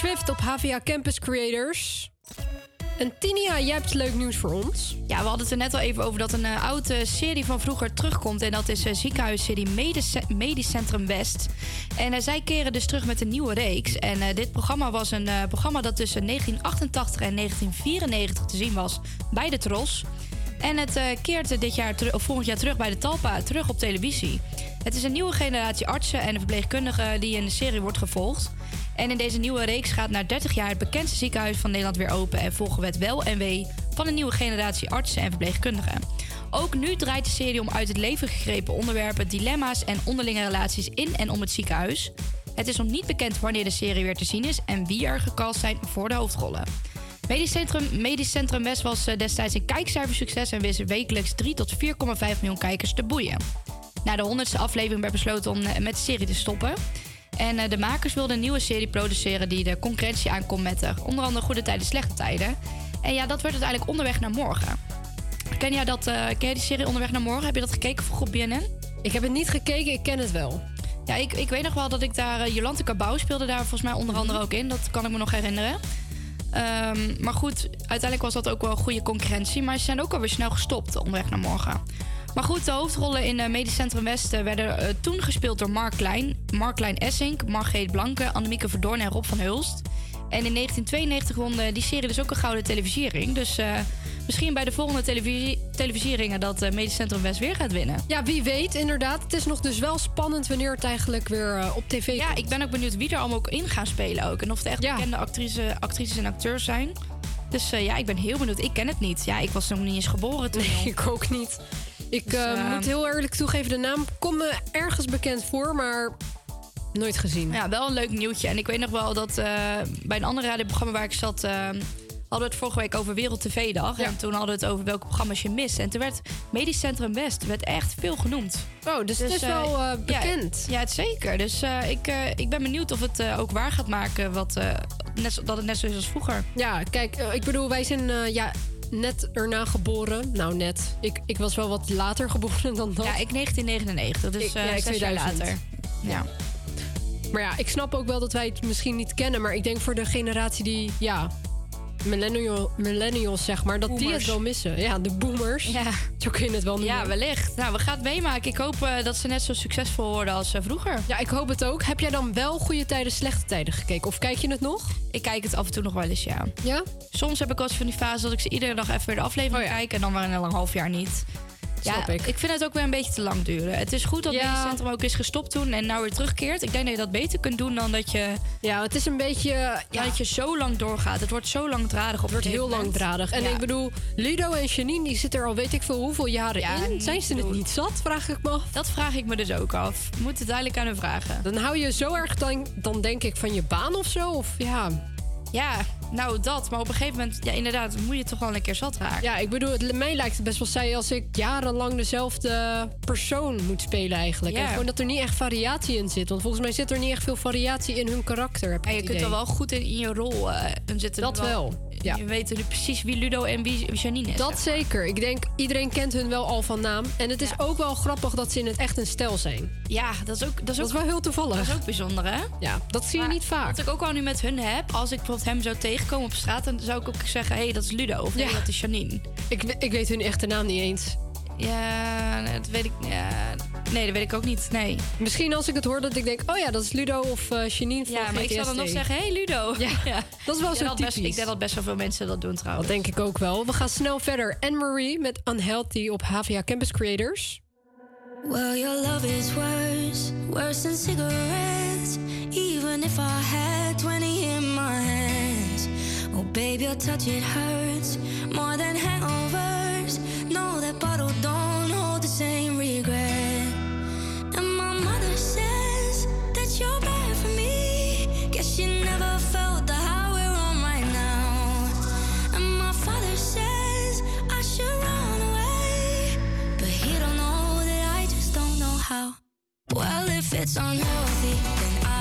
Swift op Havia Campus Creators. En Tinia, jij hebt leuk nieuws voor ons. Ja, we hadden het er net al even over dat een eh, oude serie van vroeger terugkomt. En dat is uh, ziekenhuisserie Medisch, Medisch Centrum West. En eh, zij keren dus terug met een nieuwe reeks. En dit programma was een programma dat tussen 1988 en 1994 te zien was bij de Tros. En het keert dit jaar of volgend jaar terug bij de Talpa, terug op televisie. Het is een nieuwe generatie artsen en verpleegkundigen die in de serie wordt gevolgd. En in deze nieuwe reeks gaat na 30 jaar het bekendste ziekenhuis van Nederland weer open en volgen we het wel en wee van een nieuwe generatie artsen en verpleegkundigen. Ook nu draait de serie om uit het leven gegrepen onderwerpen, dilemma's en onderlinge relaties in en om het ziekenhuis. Het is nog niet bekend wanneer de serie weer te zien is en wie er gecast zijn voor de hoofdrollen. Medisch Centrum, Medisch Centrum West was eh, destijds een kijkcijfersucces en wist wekelijks 3 tot 4,5 miljoen kijkers te boeien. Na de 100ste aflevering werd besloten om eh, met de serie te stoppen. En eh, de makers wilden een nieuwe serie produceren die de concurrentie aankomt met eh, onder andere goede tijden, slechte tijden. En ja, dat werd uiteindelijk onderweg naar morgen. Ken jij, dat, eh, ken jij die serie Onderweg naar Morgen? Heb je dat gekeken vroeger op BNN? Ik heb het niet gekeken, ik ken het wel. Ja, ik, ik weet nog wel dat ik daar... eh, Jolante Cabau speelde daar volgens mij onder andere ook in. Dat kan ik me nog herinneren. Ehm, maar goed, uiteindelijk was dat ook wel goede concurrentie. Maar ze zijn ook alweer snel gestopt onderweg naar morgen. Maar goed, de hoofdrollen in eh, Medisch Centrum West eh, werden eh, toen gespeeld door Mark Klein, Mark Klein Essink, Margreet Blanke, Annemieke Verdoorn en Rob van Hulst. En in 1992 won die serie dus ook een gouden televisiering. Dus eh, misschien bij de volgende televisie televisieringen dat eh, Medisch Centrum West weer gaat winnen. Ja, wie weet inderdaad. Het is nog dus wel spannend wanneer het eigenlijk weer op tv Ja, ik ben ook benieuwd wie er allemaal ook in gaan spelen ook. En of het echt bekende actrice, actrices en acteurs zijn. Dus ja, ik ben heel benieuwd. Ik ken het niet. Ja, ik was nog niet eens geboren toen. Nee, ik ook niet. Ik Dus, eh, eh, moet heel eerlijk toegeven, de naam komt me ergens bekend voor, maar nooit gezien. Ja, wel een leuk nieuwtje. En ik weet nog wel dat eh, bij een ander radioprogramma waar ik zat... hadden we het vorige week over Wereld TV-dag. En toen hadden we het over welke programma's je mist. En toen werd Medisch Centrum West werd echt veel genoemd. Oh, dus, het is wel bekend. Ja, het zeker. Dus ik, ik ben benieuwd of het ook waar gaat maken... Wat, net, zo- dat het net zo is als vroeger. Ja, kijk, ik bedoel, wij zijn ja, net erna geboren. Nou, net. Ik, ik was wel wat later geboren dan dat. Ja, ik 1999, dus Ik- eh, ja, ik zes jaar 2000. later. Ja. Maar ja, ik snap ook wel dat wij het misschien niet kennen. Maar ik denk voor de generatie die, ja, millennial, millennials zeg maar, dat die het wel missen. Ja, de boomers. Ja. Zo kun je het wel noemen. Ja, wellicht. Nou, we gaan het meemaken. Ik hoop eh, dat ze net zo succesvol worden als eh, vroeger. Ja, ik hoop het ook. Heb jij dan wel goede tijden, slechte tijden gekeken? Of kijk je het nog? Ik kijk het af en toe nog wel eens, ja. Ja? Soms heb ik wel eens van die fase dat ik ze iedere dag even weer de aflevering kijk... en dan weer een half jaar niet. Ja, ik. vind het ook weer een beetje te lang duren. Het is goed dat Ja. het centrum ook is gestopt toen en nou weer terugkeert. Ik denk dat je dat beter kunt doen dan dat je... Ja, het is een beetje... Ja, dat je zo lang doorgaat. Het wordt zo langdradig op Het wordt heel moment. langdradig. En ik bedoel, Ludo en Janine die zitten er al weet ik veel hoeveel jaren Ja, in. Zijn ze het niet zat, vraag ik me af. Dat vraag ik me dus ook af. Moet het duidelijk aan hun vragen. Dan hou je zo erg dan, dan denk ik van je baan of zo. Of ja, Ja, nou dat. Maar op een gegeven moment, ja inderdaad, moet je toch wel een keer zat raken. ja, ik bedoel, het, mij lijkt het best wel saai als ik jarenlang dezelfde persoon moet spelen eigenlijk. Ja. En gewoon dat er niet echt variatie in zit. Want volgens mij zit er niet echt veel variatie in hun karakter. Heb En je het kunt er idee. wel goed in, in je rol eh, zitten. Dat wel, ja. Je weet nu precies wie Ludo en wie Janine is. Dat zeker. Ik denk, iedereen kent hun wel al van naam. En het is ook wel grappig dat ze in het echt een stijl zijn. Ja, dat is ook, dat is Dat ook, is wel heel toevallig. dat is ook bijzonder, hè? Ja, dat zie je niet vaak. Wat ik ook al nu met hun heb, als ik bijvoorbeeld hem zou tegenkomen op straat, dan zou ik ook zeggen: hé, hey, dat is Ludo. Of Ja. dat is Janine. Ik, ik weet hun echte naam niet eens. Ja, dat weet ik. Ja, nee, dat weet ik ook niet. Nee. Misschien als ik het hoor dat ik denk, oh ja, dat is Ludo of eh Janine van Ja, maar ik zou dan nog zeggen: hé, hey, Ludo. Ja, dat is wel zo best- typisch. Ik denk dat best wel veel mensen dat doen trouwens. Dat denk ik ook wel. We gaan snel verder. Anne-Marie met Unhealthy op HVA Campus Creators. Well, your love is worse, worse than cigarettes. Even if I had 20 in my hands. Oh, baby, your touch, it hurts more than hangovers. No, that bottle don't hold the same regret. How. Well, if it's unhealthy, then I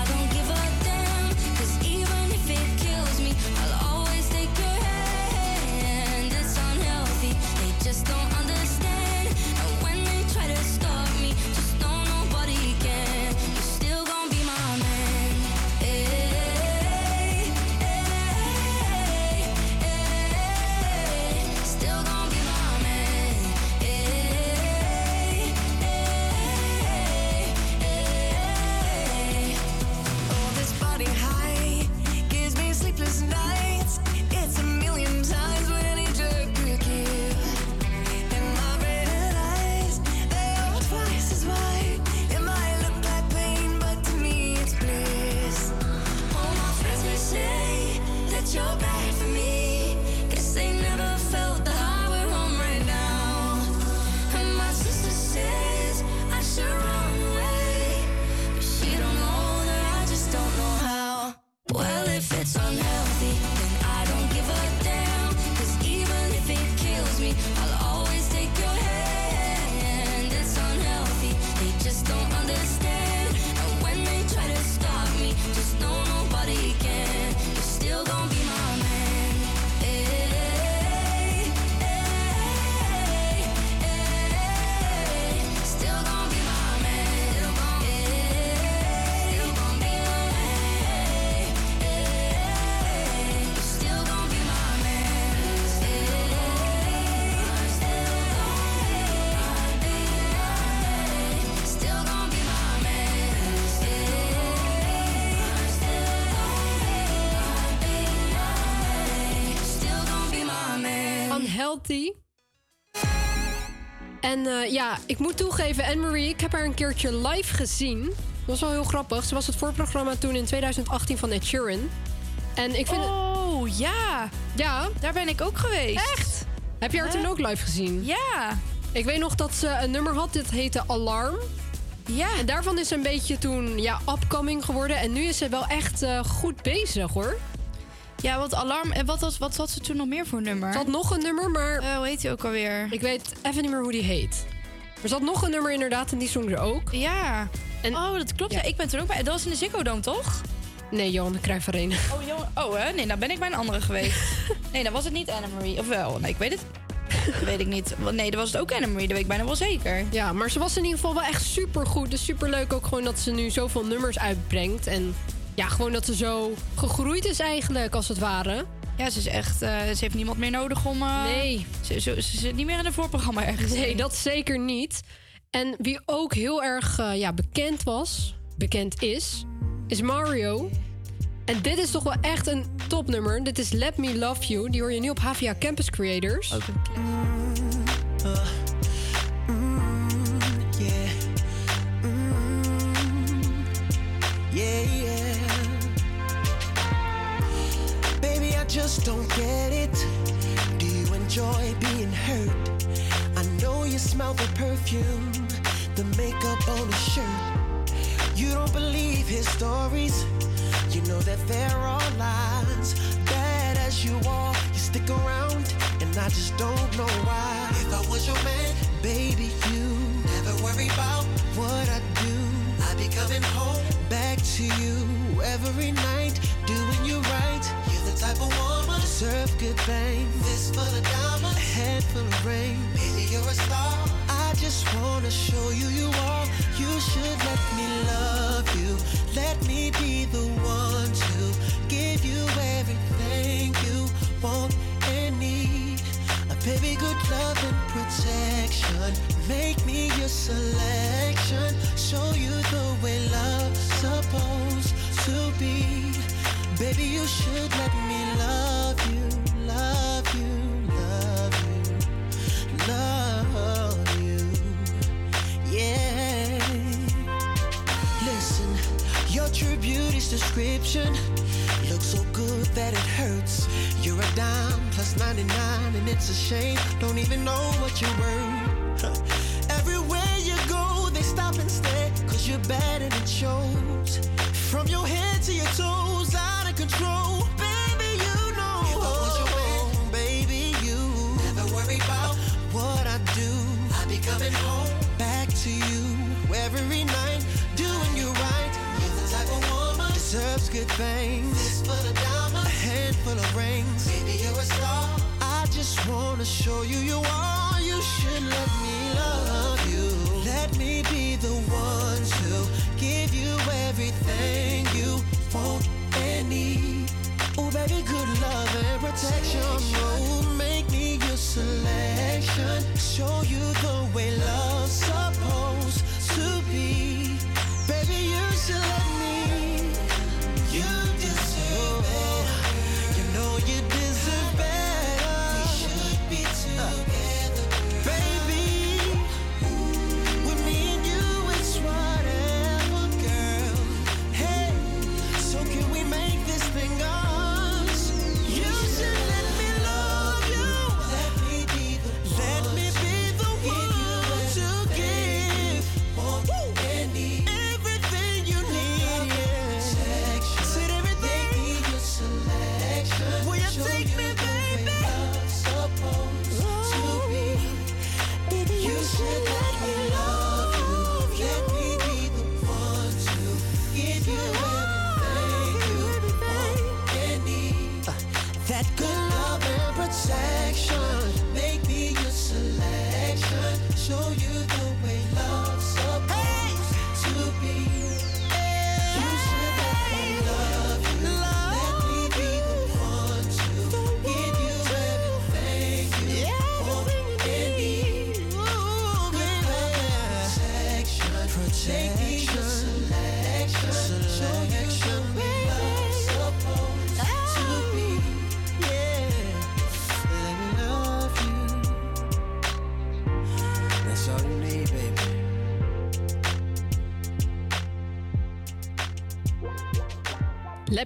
ja, ik moet toegeven, Anne-Marie, ik heb haar een keertje live gezien. Dat was wel heel grappig. Ze was het voorprogramma toen in 2018 van Ed Sheeran. En ik vind Oh, ja. Ja. Daar ben ik ook geweest. Echt? Heb je haar toen ook live gezien? Ja. Ik weet nog dat ze een nummer had, dit heette Alarm. Ja. En daarvan is ze een beetje toen ja, upcoming geworden. En nu is ze wel echt eh, goed bezig hoor. Ja, wat alarm. En wat, was, wat had ze toen nog meer voor nummer? Ze had nog een nummer, maar... Eh, hoe heet die ook alweer? Ik weet even niet meer hoe die heet. Ze had nog een nummer inderdaad en die zong er ook. Ja. En, oh, dat klopt. Ja. Ja. Ik ben toen ook bij... Dat was in de Ziggo Dome, toch? Nee, Johan de Cruijff Arena. Oh, Johan. Oh, hè? Nee, dan ben ik bij een andere geweest. nee, dan was het niet Anne-Marie. Of wel? Nee, ik weet het. Weet ik niet. Nee, dat was het ook Anne-Marie. Dat weet ik bijna wel zeker. Ja, maar ze was in ieder geval wel echt super goed. Dus super leuk ook gewoon dat ze nu zoveel nummers uitbrengt. En ja, gewoon dat ze zo gegroeid is eigenlijk, als het ware. Ja, ze is echt... eh, ze heeft niemand meer nodig om... eh, Nee. Ze, ze, ze zit niet meer in een voorprogramma ergens. Nee, dat zeker niet. En wie ook heel erg eh, ja, bekend was, bekend is, is Mario. En dit is toch wel echt een topnummer. Dit is Let Me Love You. Die hoor je nu op HVA Campus Creators. Uh, mm, yeah. Mm, yeah, just don't get it. Do you enjoy being hurt? I know you smell the perfume, the makeup on his shirt. You don't believe his stories. You know that they're all lies. Bad as you are, you stick around, and I just don't know why. If I was your man, baby, you never worry about what I do. I'd be coming home back to you every night, type of woman deserve good. This for the diamonds, a head full of rain. Baby, you're a star. I just wanna show you you are. You should let me love you. Let me be the one to give you everything you want and need. A baby, good love and protection. Make me your selection. Show you the way love's supposed to be. Baby, you should let me love you, love you, love you, love you. Yeah. Listen, your true beauty's description looks so good that it hurts. You're a dime plus 99, and it's a shame. Don't even know what you're worth. Good things. This for the diamonds, a handful of rings. Baby, you're a star. I just wanna show you you are. You should let me love you. Let me be the one to give you everything you want and need. Oh, baby, good love and protection. Oh, make me your selection. Show you the way love's supposed to be. Baby, you should let me.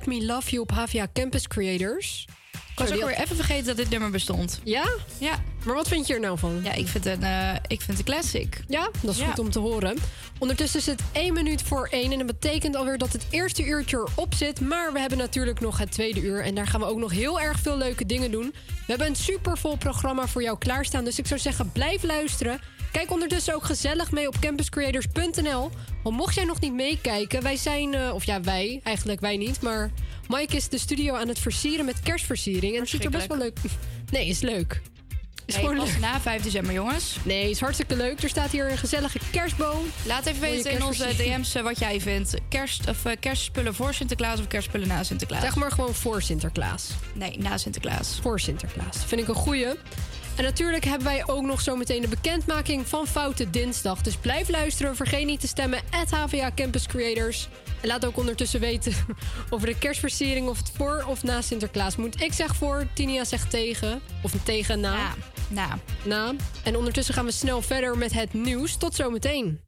Let Me Love You op HVA Campus Creators. Ik was ook weer even vergeten dat dit nummer bestond. Ja? Ja. Maar wat vind je er nou van? Ja, ik vind het een, eh, ik vind het een classic. Ja, dat is Ja. goed om te horen. Ondertussen is het 1 minuut voor 1 en dat betekent alweer dat het eerste uurtje erop zit. Maar we hebben natuurlijk nog het tweede uur en daar gaan we ook nog heel erg veel leuke dingen doen. We hebben een supervol programma voor jou klaarstaan, dus ik zou zeggen blijf luisteren. Kijk ondertussen ook gezellig mee op campuscreators.nl. Want mocht jij nog niet meekijken, wij zijn, eh, of ja wij, eigenlijk wij niet, maar Mike is de studio aan het versieren met kerstversiering. En het ziet er best wel leuk. Nee, is leuk. Is Nee, gewoon leuk. na 5 december, jongens. Nee, is hartstikke leuk. Er staat hier een gezellige kerstboom. Laat even weten in onze. DM's eh, wat jij vindt. Kerst, of, eh, kerstspullen voor Sinterklaas of kerstspullen na Sinterklaas? Zeg maar gewoon voor Sinterklaas. Nee, na Sinterklaas. Voor Sinterklaas. Vind ik een goeie. En natuurlijk hebben wij ook nog zometeen de bekendmaking van Foute Dinsdag. Dus blijf luisteren. Vergeet niet te stemmen. At HVA Campus Creators. En laat ook ondertussen weten over de kerstversiering of het voor of na Sinterklaas moet. Ik zeg voor, Tinia zegt tegen. Of tegen na. Na. Na. En ondertussen gaan we snel verder met het nieuws. Tot zometeen.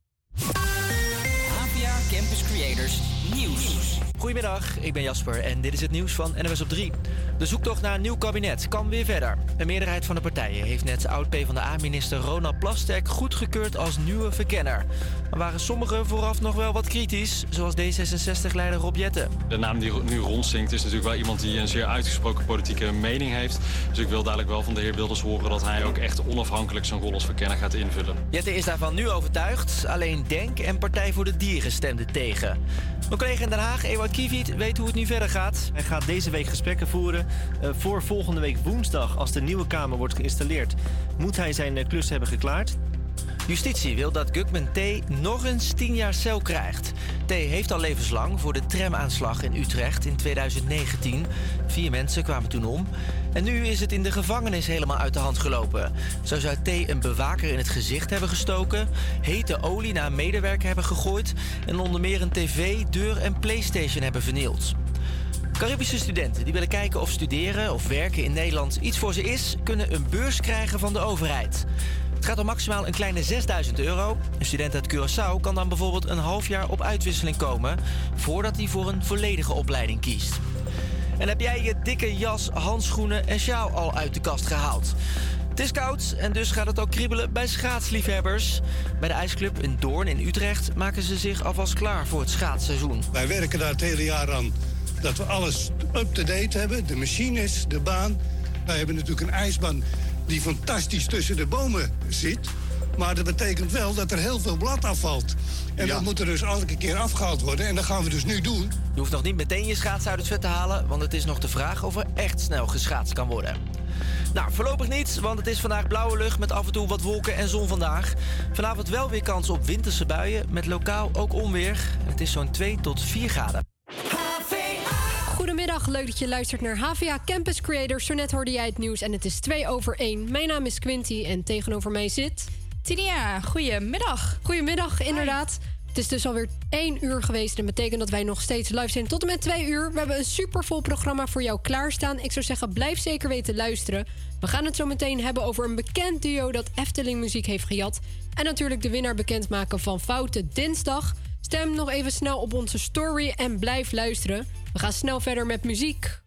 APA Campus Creators Nieuws. Goedemiddag, ik ben Jasper en dit is het nieuws van NWS op 3. De zoektocht naar een nieuw kabinet kan weer verder. Een meerderheid van de partijen heeft net oud-PVDA-minister Ronald Plasterk goedgekeurd als nieuwe verkenner. Maar waren sommigen vooraf nog wel wat kritisch, zoals D66-leider Rob Jetten. De naam die nu rondzinkt is natuurlijk wel iemand die een zeer uitgesproken politieke mening heeft. Dus ik wil dadelijk wel van de heer Wilders horen dat hij ook echt onafhankelijk zijn rol als verkenner gaat invullen. Jette is daarvan nu overtuigd. Alleen Denk en Partij voor de Dieren stemden tegen. Mijn collega in Den Haag, Ewout Kiewiet, weet hoe het nu verder gaat. Hij gaat deze week gesprekken voeren. Eh, voor volgende week woensdag, als de nieuwe Kamer wordt geïnstalleerd, moet hij zijn eh, klus hebben geklaard. Justitie wil dat Gugman T. nog eens 10 jaar cel krijgt. T. heeft al levenslang voor de tramaanslag in Utrecht in 2019. Vier mensen kwamen toen om. En nu is het in de gevangenis helemaal uit de hand gelopen. Zo zou T. een bewaker in het gezicht hebben gestoken... hete olie naar een medewerker hebben gegooid... en onder meer een tv, deur en playstation hebben vernield. Caribische studenten die willen kijken of studeren of werken in Nederland iets voor ze is, kunnen een beurs krijgen van de overheid. Het gaat om maximaal een kleine 6000 euro. Een student uit Curaçao kan dan bijvoorbeeld een half jaar op uitwisseling komen voordat hij voor een volledige opleiding kiest. En heb jij je dikke jas, handschoenen en sjaal al uit de kast gehaald? Het is koud en dus gaat het ook kriebelen bij schaatsliefhebbers. Bij de ijsclub in Doorn in Utrecht maken ze zich alvast klaar voor het schaatsseizoen. Wij werken daar het hele jaar aan dat we alles up-to-date hebben. De machines, de baan. Wij hebben natuurlijk een ijsbaan die fantastisch tussen de bomen zit. Maar dat betekent wel dat er heel veel blad afvalt. En dat moet er dus elke keer afgehaald worden. En dat gaan we dus nu doen. Je hoeft nog niet meteen je schaats uit het vet te halen, want het is nog de vraag of er echt snel geschaatst kan worden. Nou, voorlopig niet, want het is vandaag blauwe lucht met af en toe wat wolken en zon vandaag. Vanavond wel weer kans op winterse buien, met lokaal ook onweer. Het is zo'n 2 tot 4 graden. Goedemiddag, leuk dat je luistert naar HVA Campus Creators. Zo net hoorde jij het nieuws en het is 2 over 1. Mijn naam is Quinty en tegenover mij zit... Tinia, goedemiddag. Goedemiddag, inderdaad. Het is dus alweer 1 uur geweest. Dat betekent dat wij nog steeds live zijn tot en met 2 uur. We hebben een supervol programma voor jou klaarstaan. Ik zou zeggen, blijf zeker weten luisteren. We gaan het zo meteen hebben over een bekend duo dat Efteling muziek heeft gejat. En natuurlijk de winnaar bekendmaken van Foute Dinsdag. Stem nog even snel op onze story en blijf luisteren. We gaan snel verder met muziek.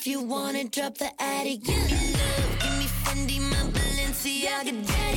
If you wanna drop the attic, give me love, give me Fendi, my Balenciaga daddy.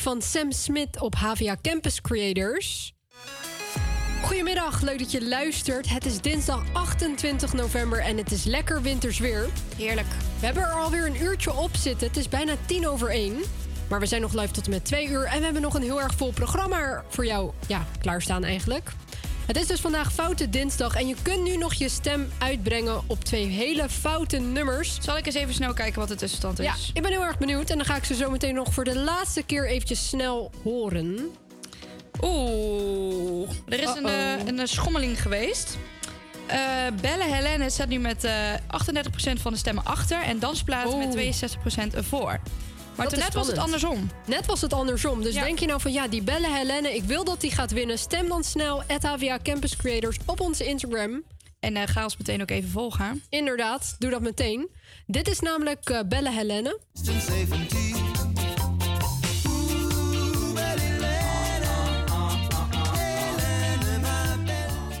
Van Sam Smith op HVA Campus Creators. Goedemiddag, leuk dat je luistert. Het is dinsdag 28 november en het is lekker winters weer. Heerlijk. We hebben er alweer een uurtje op zitten. Het is bijna tien over één. Maar we zijn nog live tot en met twee uur. En we hebben nog een heel erg vol programma voor jou ja, klaarstaan eigenlijk. Het is dus vandaag Foute Dinsdag. En je kunt nu nog je stem uitbrengen op twee hele foute nummers. Zal ik eens even snel kijken wat de tussenstand is? Ja, ik ben heel erg benieuwd. En dan ga ik ze zo meteen nog voor de laatste keer eventjes snel horen. Oeh, er is een, Uh-oh. eh, een, eh, schommeling geweest. Eh Belle Helene staat nu met eh 38% van de stemmen achter... en Dansplaat met 62% ervoor. Maar toen net was het andersom. Net was het andersom. Dus Ja. denk je nou van ja, die bellen Helene, ik wil dat die gaat winnen. Stem dan snel HVA Campus Creators op onze Instagram. En eh, ga ons meteen ook even volgen. Inderdaad, doe dat meteen. Dit is namelijk eh, bellen Helene.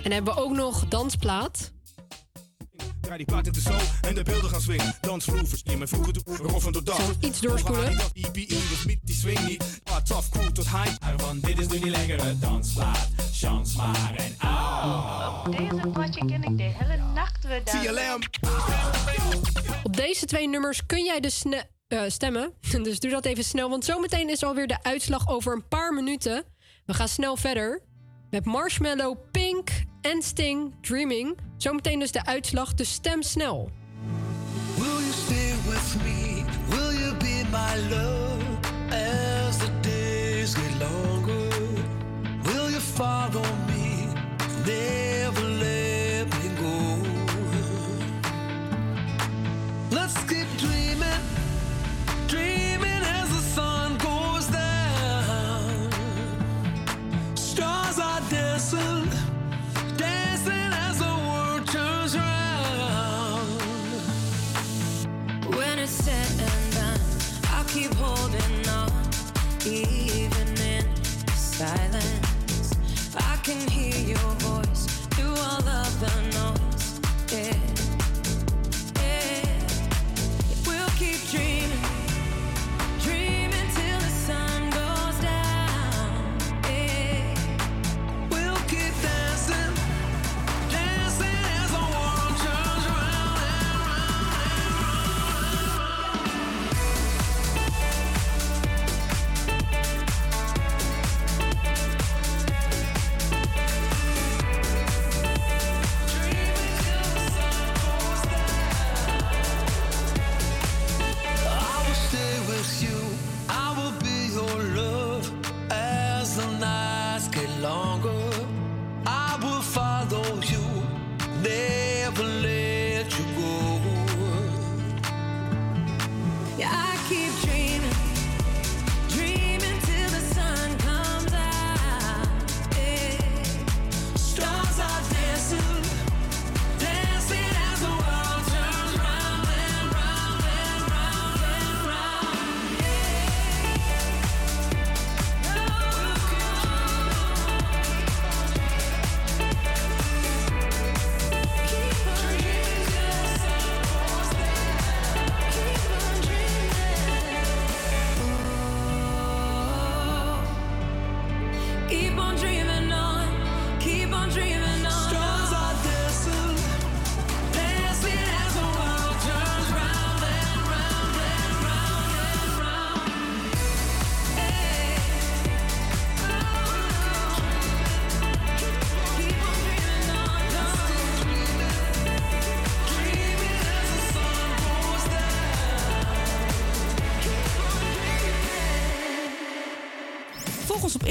En hebben we ook nog dansplaat. Draai die plaat in de show en de beelden gaan swingen. Dansvloer, die mijn vroeger doen, roffen door dag. iets doorspoelen. EPE, dus niet die swing niet. Maar tough crew tot high. Want dit is nu die lekkere dansplaat. Chance maar en au. Op deze potje ken ik de hele nacht weer TLM. Op deze twee nummers kun jij dus eh, stemmen. Dus doe dat even snel, want zometeen is alweer de uitslag over een paar minuten. We gaan snel verder met Marshmallow, Pink en Sting, Dreaming. Zometeen dus de uitslag, dus stem snel.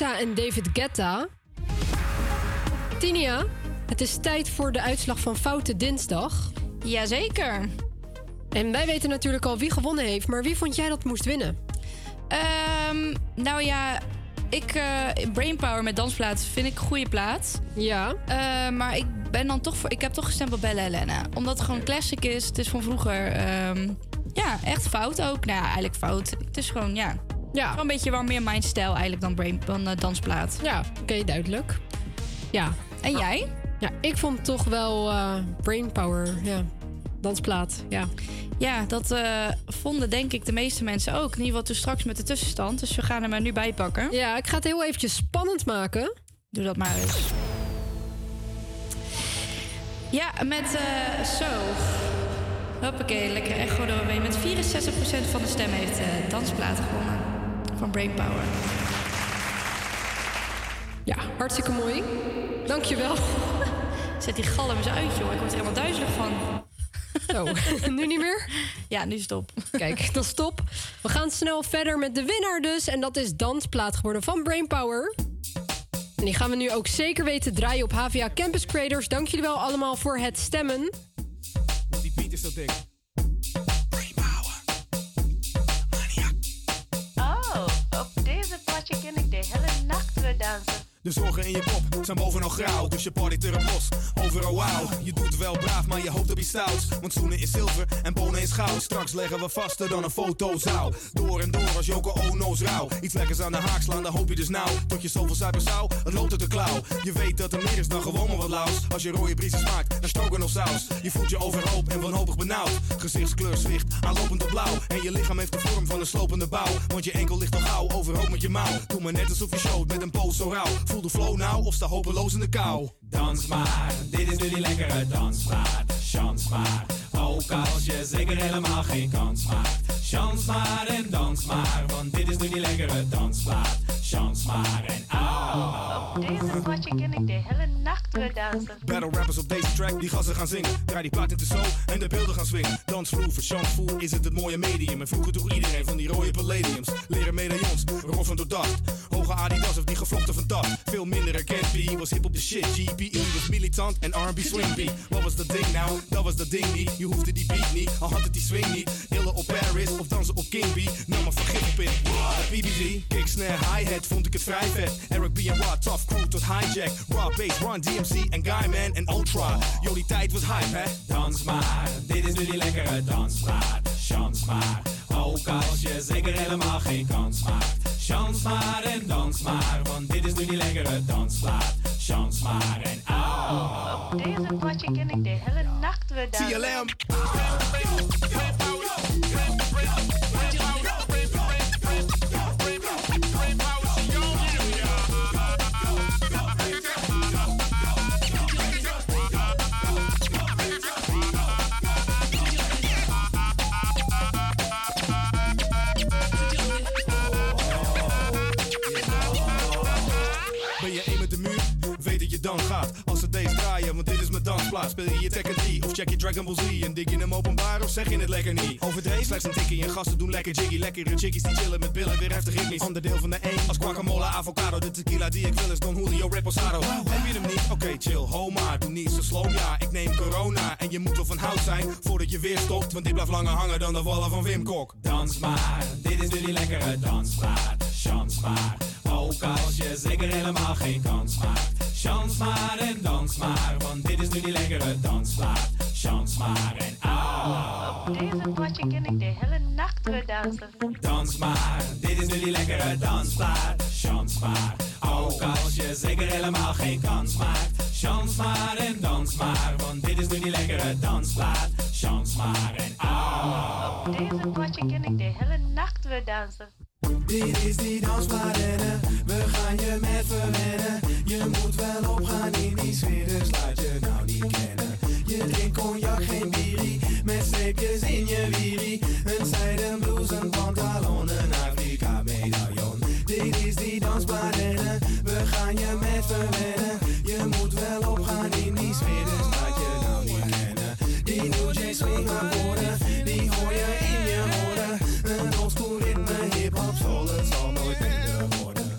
En David Guetta. Tinia, het is tijd voor de uitslag van Foute Dinsdag. Jazeker. En wij weten natuurlijk al wie gewonnen heeft, maar wie vond jij dat moest winnen? Ehm, nou ja, ik, eh Brainpower met dansplaat vind ik een goede plaat. Ja. maar ik ben dan toch voor. Ik heb toch gestemd op Bella Helena. Omdat het gewoon classic is. Het is van vroeger. ehm, ja, echt fout ook. Nou ja, eigenlijk fout. Het is gewoon, ja. Ja. Een beetje wel meer mijn stijl eigenlijk dan, brain, dan eh, dansplaat. Ja, oké, duidelijk. Ja. En jij? Ja, ik vond toch wel eh Brainpower, ja. Dansplaat, ja. Ja, dat eh, vonden denk ik de meeste mensen ook. In ieder geval toen straks met de tussenstand. Dus we gaan hem er nu bij pakken. Ja, ik ga het heel eventjes spannend maken. Doe dat maar eens. Ja, met zo. Hoppakee, lekker echo doorheen. Met 64% van de stem heeft dansplaat gewonnen. Van Brainpower. Ja, hartstikke mooi. Dankjewel. Zet die galm eens uit, joh. Ik word er helemaal duizelig van. Zo, nu niet meer? Ja, nu stop. Kijk, dan stop. We gaan snel verder met de winnaar dus. En dat is Dansplaat geworden van Brainpower. En die gaan we nu ook zeker weten draaien op HVA Campus Creators. Dank jullie wel allemaal voor het stemmen. Die beat is zo dik. Deze potje ken ik de hele nacht weer dansen. De zorgen in je pop zijn bovenal grauw, dus je partyt er een bos. Overal wauw, je doet wel braaf, maar je hoopt op iets stouts. Want schoenen is zilver en bonen is goud. Straks leggen we vaster dan een fotozaal. Door en door als Joko Ono's rauw. Iets lekkers aan de haak slaan, dan hoop je dus nou. Tot je zoveel suiker zou, het loopt uit de klauw. Je weet dat er meer is dan gewoon maar wat laus. Als je rode briesen smaakt, dan stroken of saus. Je voelt je overhoop en wanhopig benauwd. Gezichtskleur zwicht, aanlopend op blauw. En je lichaam heeft de vorm van een slopende bouw. Want je enkel ligt al gauw, overhoop met je mouw. Doe maar net alsof je showt met een poos zo rauw. Voel de flow nou of sta hopeloos in de kou. Dans maar, dit is nu die lekkere dansmaat. Chans maar, ook als je zeker helemaal geen kans maakt. Chans maar en dans maar, want dit is nu die lekkere dansmaat. Chans maar en au. Op deze ken ik de hele nacht weer dansen. Battle rappers op deze track, die gassen gaan zingen. Draai die plaat in de zo en de beelden gaan swingen. Dansvloer, verchansvoer is het het mooie medium. En vroeger droeg iedereen van die rode palladiums. Leren medaillons, roffen door dacht. Hoge Adidas of die gevlochten van dat. Veel minder herkend, B was hip op de shit. GPE was militant en R&B swing beat. Wat was dat ding nou? Dat was dat ding niet. Je hoefde die beat niet, al had het die swing niet. Illen op Paris of dansen op King B. Nam maar vergif op in. BBG, kick, snare, hi-hat, vond ik het vrij vet. Eric B en Rod, tough crew tot hijack. Raw bass, Run DMC en Guyman en Ultra. Die tijd was hype, hè? Dans maar, dit is nu die lekkere dansplaat. Chans maar, ook als je zeker helemaal geen kans maakt. Chans maar en dans maar, want dit is nu die lekkere dansplaat. Chans maar en au. Op deze potje ken ik de hele nacht weer dansen. TLM. Je Tekken 3 of check je Dragon Ball Z? En dik je hem openbaar of zeg je het lekker niet? Overdreven slechts een tikkie en gasten doen lekker jiggy. Lekkere chickies die chillen met billen, weer heftig ritmisch. Onderdeel van de één als guacamole, avocado. De tequila die ik wil is Don Julio Reposado. Heb je hem niet? Oké, chill, ho maar. Doe niet zo slow, ja. Ik neem corona en je moet wel van hout zijn voordat je weer stopt. Want dit blijft langer hangen dan de wallen van Wim Kok. Dans maar, dit is nu die lekkere dansplaat. Chans maar, ook als je zeker helemaal geen kans maakt. Chans maar en dans maar, want dit is nu die lekkere dansplaat. Chans maar en au. Op deze potje ken ik de hele nacht weer dansen. Dans maar, dit is nu die lekkere dansplaat. Chans maar, ook als je zeker helemaal geen kans maakt. Chans maar en dans maar, want dit is nu die lekkere dansplaat. Chans maar en au. Op deze potje ken ik de hele nacht weer dansen. Dit is die dansplaat we gaan je met verwennen. Je moet wel opgaan in die sfeer, dus laat je nou niet kennen. Je drinkt cognac, geen bierie, met streepjes in je wierie. Een zijden blouse, een pantalon, een Afrika medaillon. Dit is die dansplaat we gaan je met verwennen. Je moet wel opgaan in die sfeer, dus Die New J swing akkoorden, die hoor je in je woorden. Een oldschool ritme, hip-hop, soul, het zal nooit minder worden.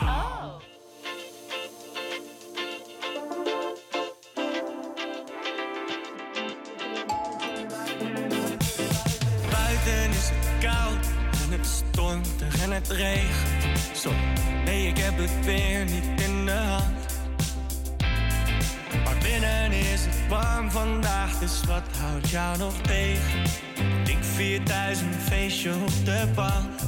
Buiten is het koud en het stormt en het regent. Zo, nee, ik heb het weer niet in de hand. Binnen is het warm vandaag, dus wat houdt jou nog tegen? Ik vier thuis feestje op de bank.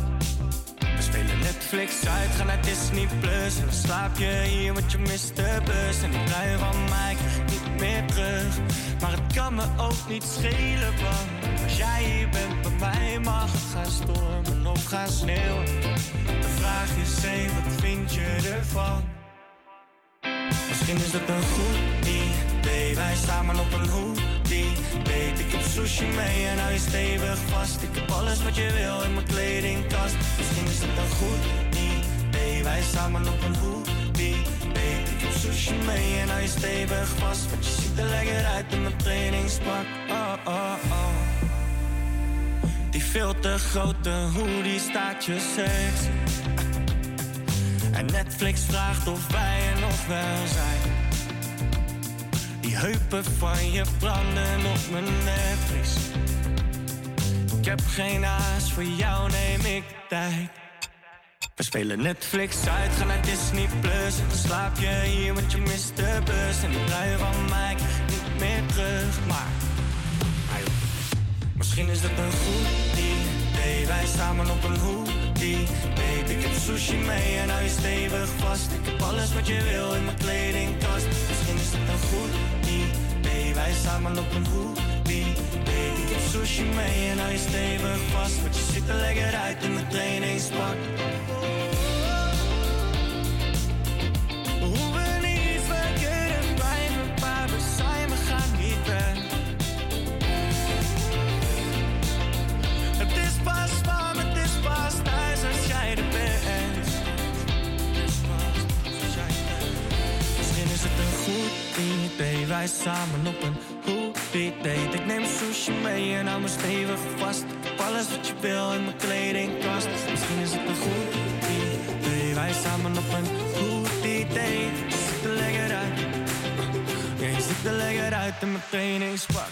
We spelen Netflix uit, gaan naar Disney Plus. En dan slaap je hier, want je mist de bus. En die trui van mij krijg niet meer terug. Maar het kan me ook niet schelen, want als jij hier bent bij mij, mag het gaan stormen of gaan sneeuwen. De vraag is, hé, wat vind je ervan? Misschien is het een goed idee, wij samen op een hoodie. Weet ik heb sushi mee en hou je stevig vast. Ik heb alles wat je wil in mijn kledingkast. Misschien is het een goed idee, wij samen op een hoodie. Weet ik heb sushi mee en hou je stevig vast. Want je ziet er lekker uit in mijn trainingspak. Oh, oh, oh. Die veel te grote hoodie staat je seks. En Netflix vraagt of wij er nog wel zijn. Die heupen van je branden op mijn Netflix. Ik heb geen haast, voor jou neem ik tijd. We spelen Netflix uit, gaan naar Disney Plus. Dan slaap je hier, want je mist de bus. En die trui van mij niet meer terug. Maar, misschien is het een goed idee. Wij samen op een hoodie. Baby, ik heb sushi mee en hou je stevig vast. Ik heb alles wat je wil in mijn kledingkast. Samen op een hoodie. Baby, ik heb sushi mee en hou je stevig vast. Want je ziet er lekker uit in mijn trainingspak. day Wij samen op een hoodie date. Ik neem sushi mee en hou me stevig vast. Alles wat je wil in mijn kledingkast. Misschien is het een goed idee. Wij samen op een hoodie date. Je ziet er lekker uit. Ja, je ziet er lekker uit in mijn trainingspak.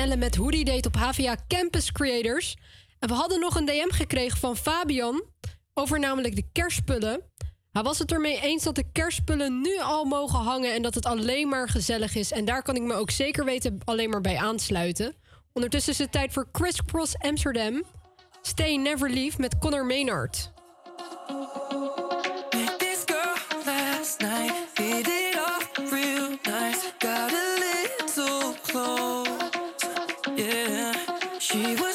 Met Hoodie Date op HVA Campus Creators. En we hadden nog een DM gekregen van Fabian over namelijk de kerstpullen. Hij was het ermee eens dat de kerstpullen nu al mogen hangen en dat het alleen maar gezellig is. En daar kan ik me ook zeker weten alleen maar bij aansluiten. Ondertussen is het tijd voor Crisscross Amsterdam. Stay Never Leave met Connor Maynard. close She was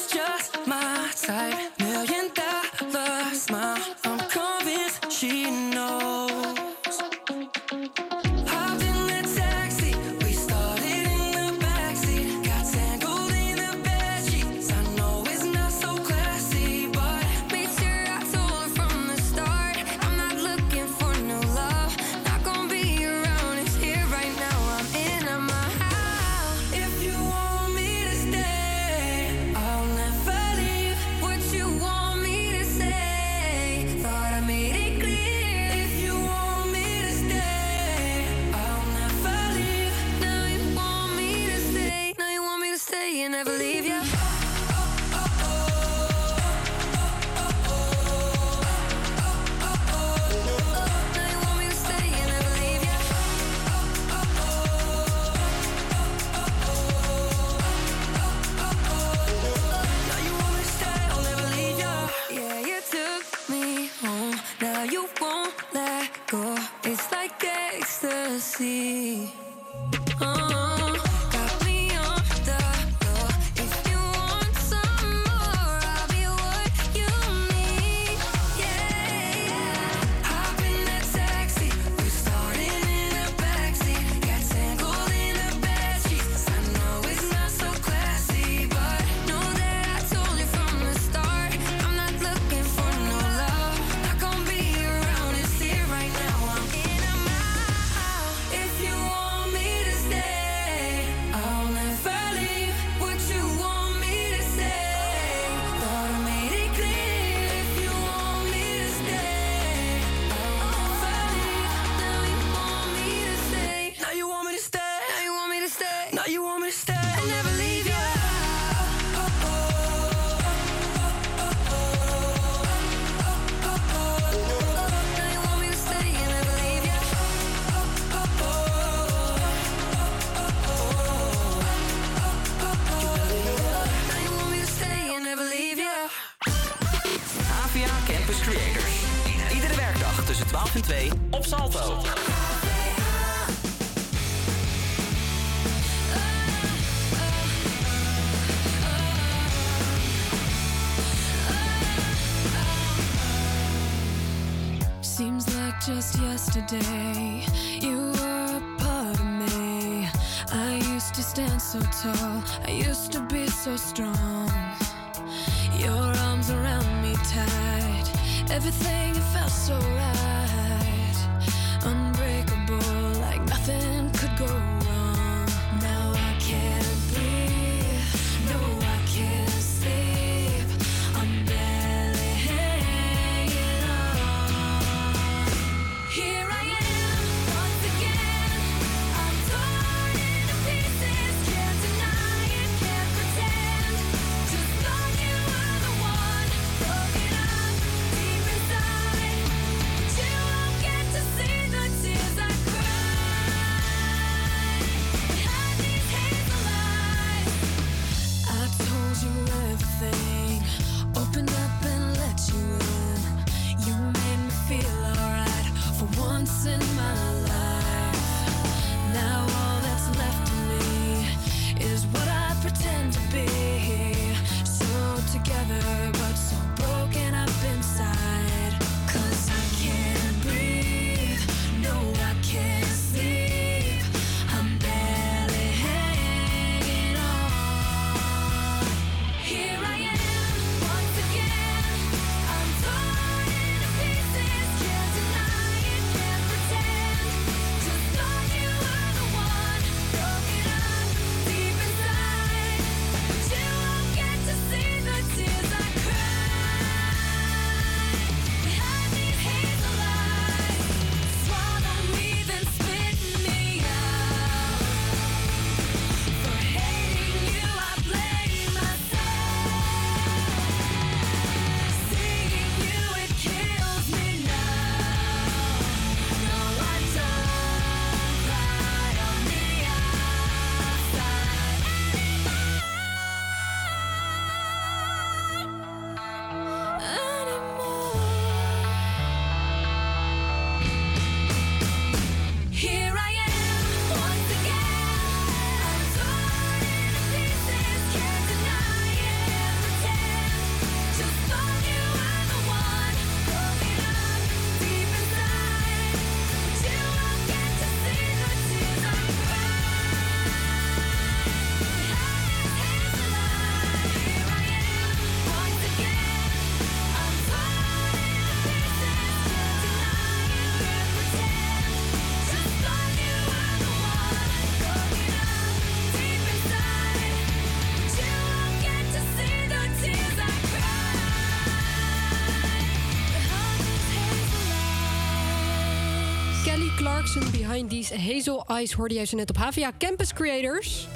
90s. Hazel Ice hoorde jij ze net op Havia Campus Creators.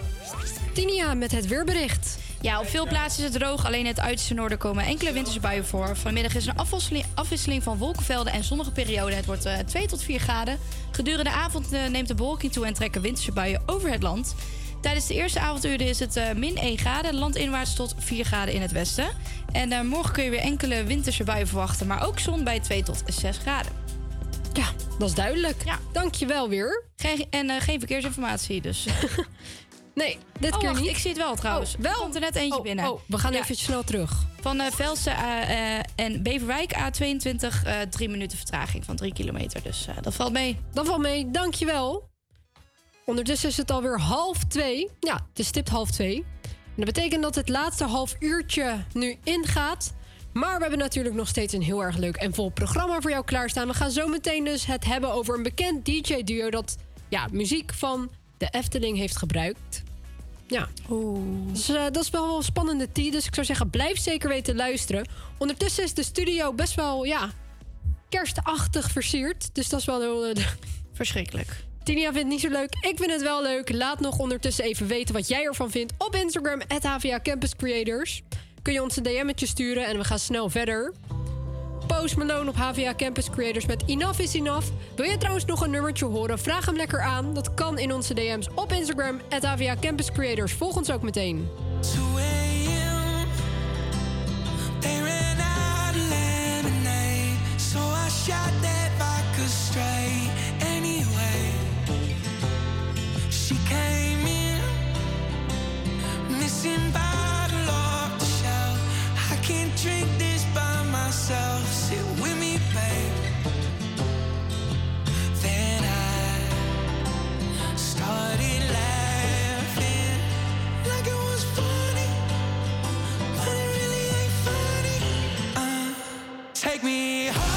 Tinia met het weerbericht. Ja, op veel plaatsen is het droog. Alleen in het uiterste noorden komen enkele winterse buien voor. Vanmiddag is een afwisseling, van wolkenvelden en zonnige perioden. Het wordt eh, uh, 2 tot 4 graden. Gedurende de avond eh, neemt de bewolking toe en trekken winterse buien over het land. Tijdens de eerste avonduren is het eh, min 1 graden, landinwaarts tot 4 graden in het westen. En morgen kun je weer enkele winterse buien verwachten, maar ook zon bij 2 tot 6 graden. Ja, dat is duidelijk. Ja. Dankjewel weer. Geen, en eh, geen verkeersinformatie, dus. nee, dit oh, keer wacht, niet. Ik zie het wel trouwens. Oh, wel? Er komt er net eentje Oh, binnen. oh, we gaan even snel terug. Van eh Velsen eh, en Beverwijk A22, eh drie minuten vertraging van 3 kilometer. Dus dat valt mee. Dat valt mee, dankjewel. Ondertussen is het alweer half twee. Ja, het is stipt half twee. En dat betekent dat het laatste half uurtje nu ingaat. Maar we hebben natuurlijk nog steeds een heel erg leuk en vol programma voor jou klaarstaan. We gaan zo meteen dus het hebben over een bekend DJ-duo... dat ja, muziek van de Efteling heeft gebruikt. Ja. Dus eh, dat is wel een spannende tea. Dus ik zou zeggen, blijf zeker weten luisteren. Ondertussen is de studio best wel, ja, kerstachtig versierd. Dus dat is wel heel... eh, Verschrikkelijk. Tinia vindt het niet zo leuk. Ik vind het wel leuk. Laat nog ondertussen even weten wat jij ervan vindt op Instagram, HVA Campus Creators. Kun je ons een DM'tje sturen en we gaan snel verder. Post Malone op HVA Campus Creators met Enough is Enough. Wil je trouwens nog een nummertje horen? Vraag hem lekker aan. Dat kan in onze DM's op Instagram, HVA Campus Creators. Volg ons ook meteen. 2 a.m. take me. home,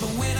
But when I'm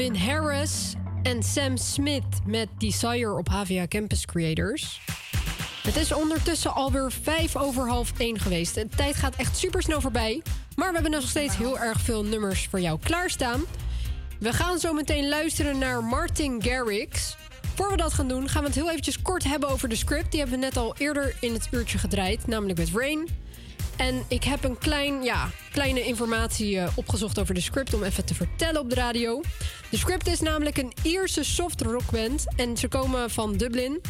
Calvin Harris en Sam Smith met Desire op HVA Campus Creators. Het is ondertussen alweer vijf over half één geweest. De tijd gaat echt super snel voorbij. Maar we hebben nog steeds heel erg veel nummers voor jou klaarstaan. We gaan zo meteen luisteren naar Martin Garrix. Voor we dat gaan doen, gaan we het heel eventjes kort hebben over de script. Die hebben we net al eerder in het uurtje gedraaid, namelijk met Rain. En ik heb een klein, ja, kleine informatie eh, opgezocht over de script om even te vertellen op de radio. De script is namelijk een Ierse soft rockband en ze komen van Dublin.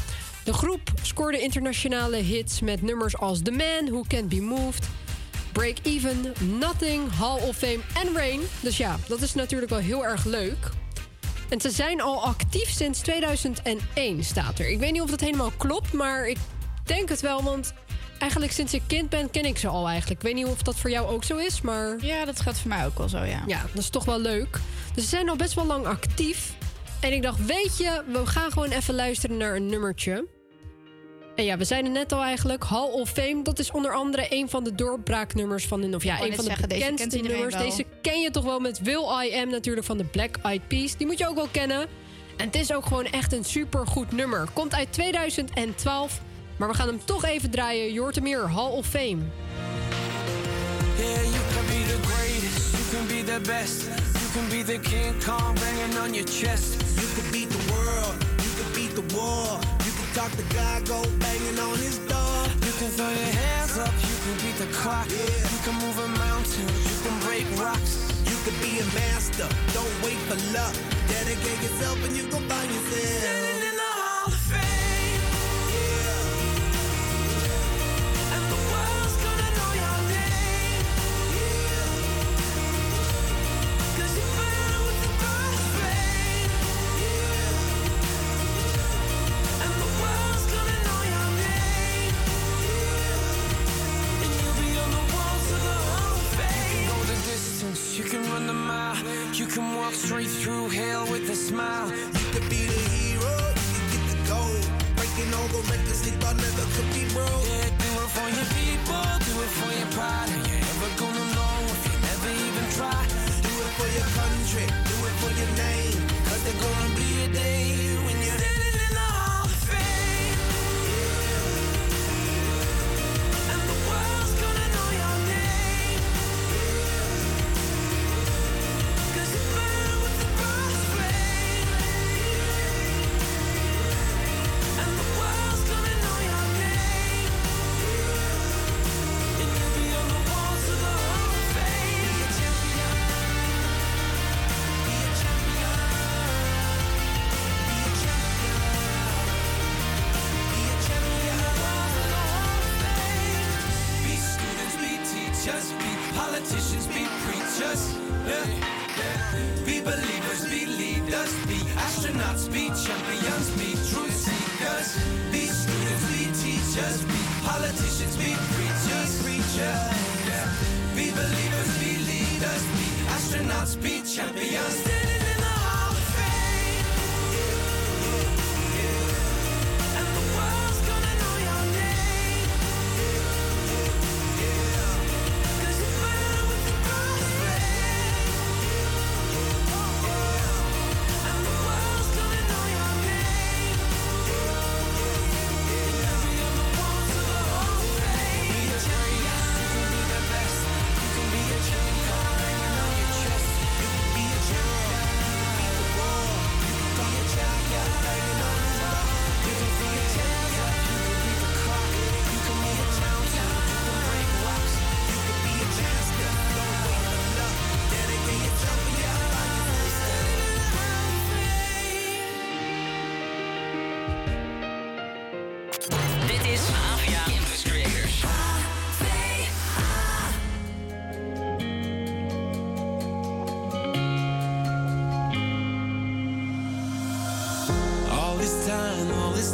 De groep scoorde internationale hits met nummers als The Man Who Can't Be Moved, Break Even, Nothing, Hall of Fame en Rain. Dus ja, dat is natuurlijk wel heel erg leuk. En ze zijn al actief sinds 2001, staat er. Ik weet niet of dat helemaal klopt, maar ik denk het wel, want eigenlijk sinds ik kind ben ken ik ze al eigenlijk. Ik weet niet of dat voor jou ook zo is, maar... Ja, dat gaat voor mij ook wel zo, ja. Ja, dat is toch wel leuk. Ze zijn al best wel lang actief. En ik dacht, weet je, we gaan gewoon even luisteren naar een nummertje. En ja, we zeiden net al eigenlijk, Hall of Fame... dat is onder andere een van de doorbraaknummers van hun... of ja, een van de zeggen, deze bekendste kent iedereen nummers. wel. Deze ken je toch wel met Will I Am natuurlijk van de Black Eyed Peas. Die moet je ook wel kennen. En het is ook gewoon echt een super goed nummer. Komt uit 2012, maar we gaan hem toch even draaien. Hier, Hall of Fame. Yeah, you can be the greatest, you can be the best. You can be the King Kong banging on your chest. You can beat the world, you can beat the war. You can talk to God, go banging on his door. You can throw your hands up, you can beat the clock. You can move a mountain, you can break rocks. You can be a master, don't wait for luck. Dedicate yourself and you can find yourself. Standing in the hell with a smile. You could be the hero, you can get the gold. Breaking all the records they thought never could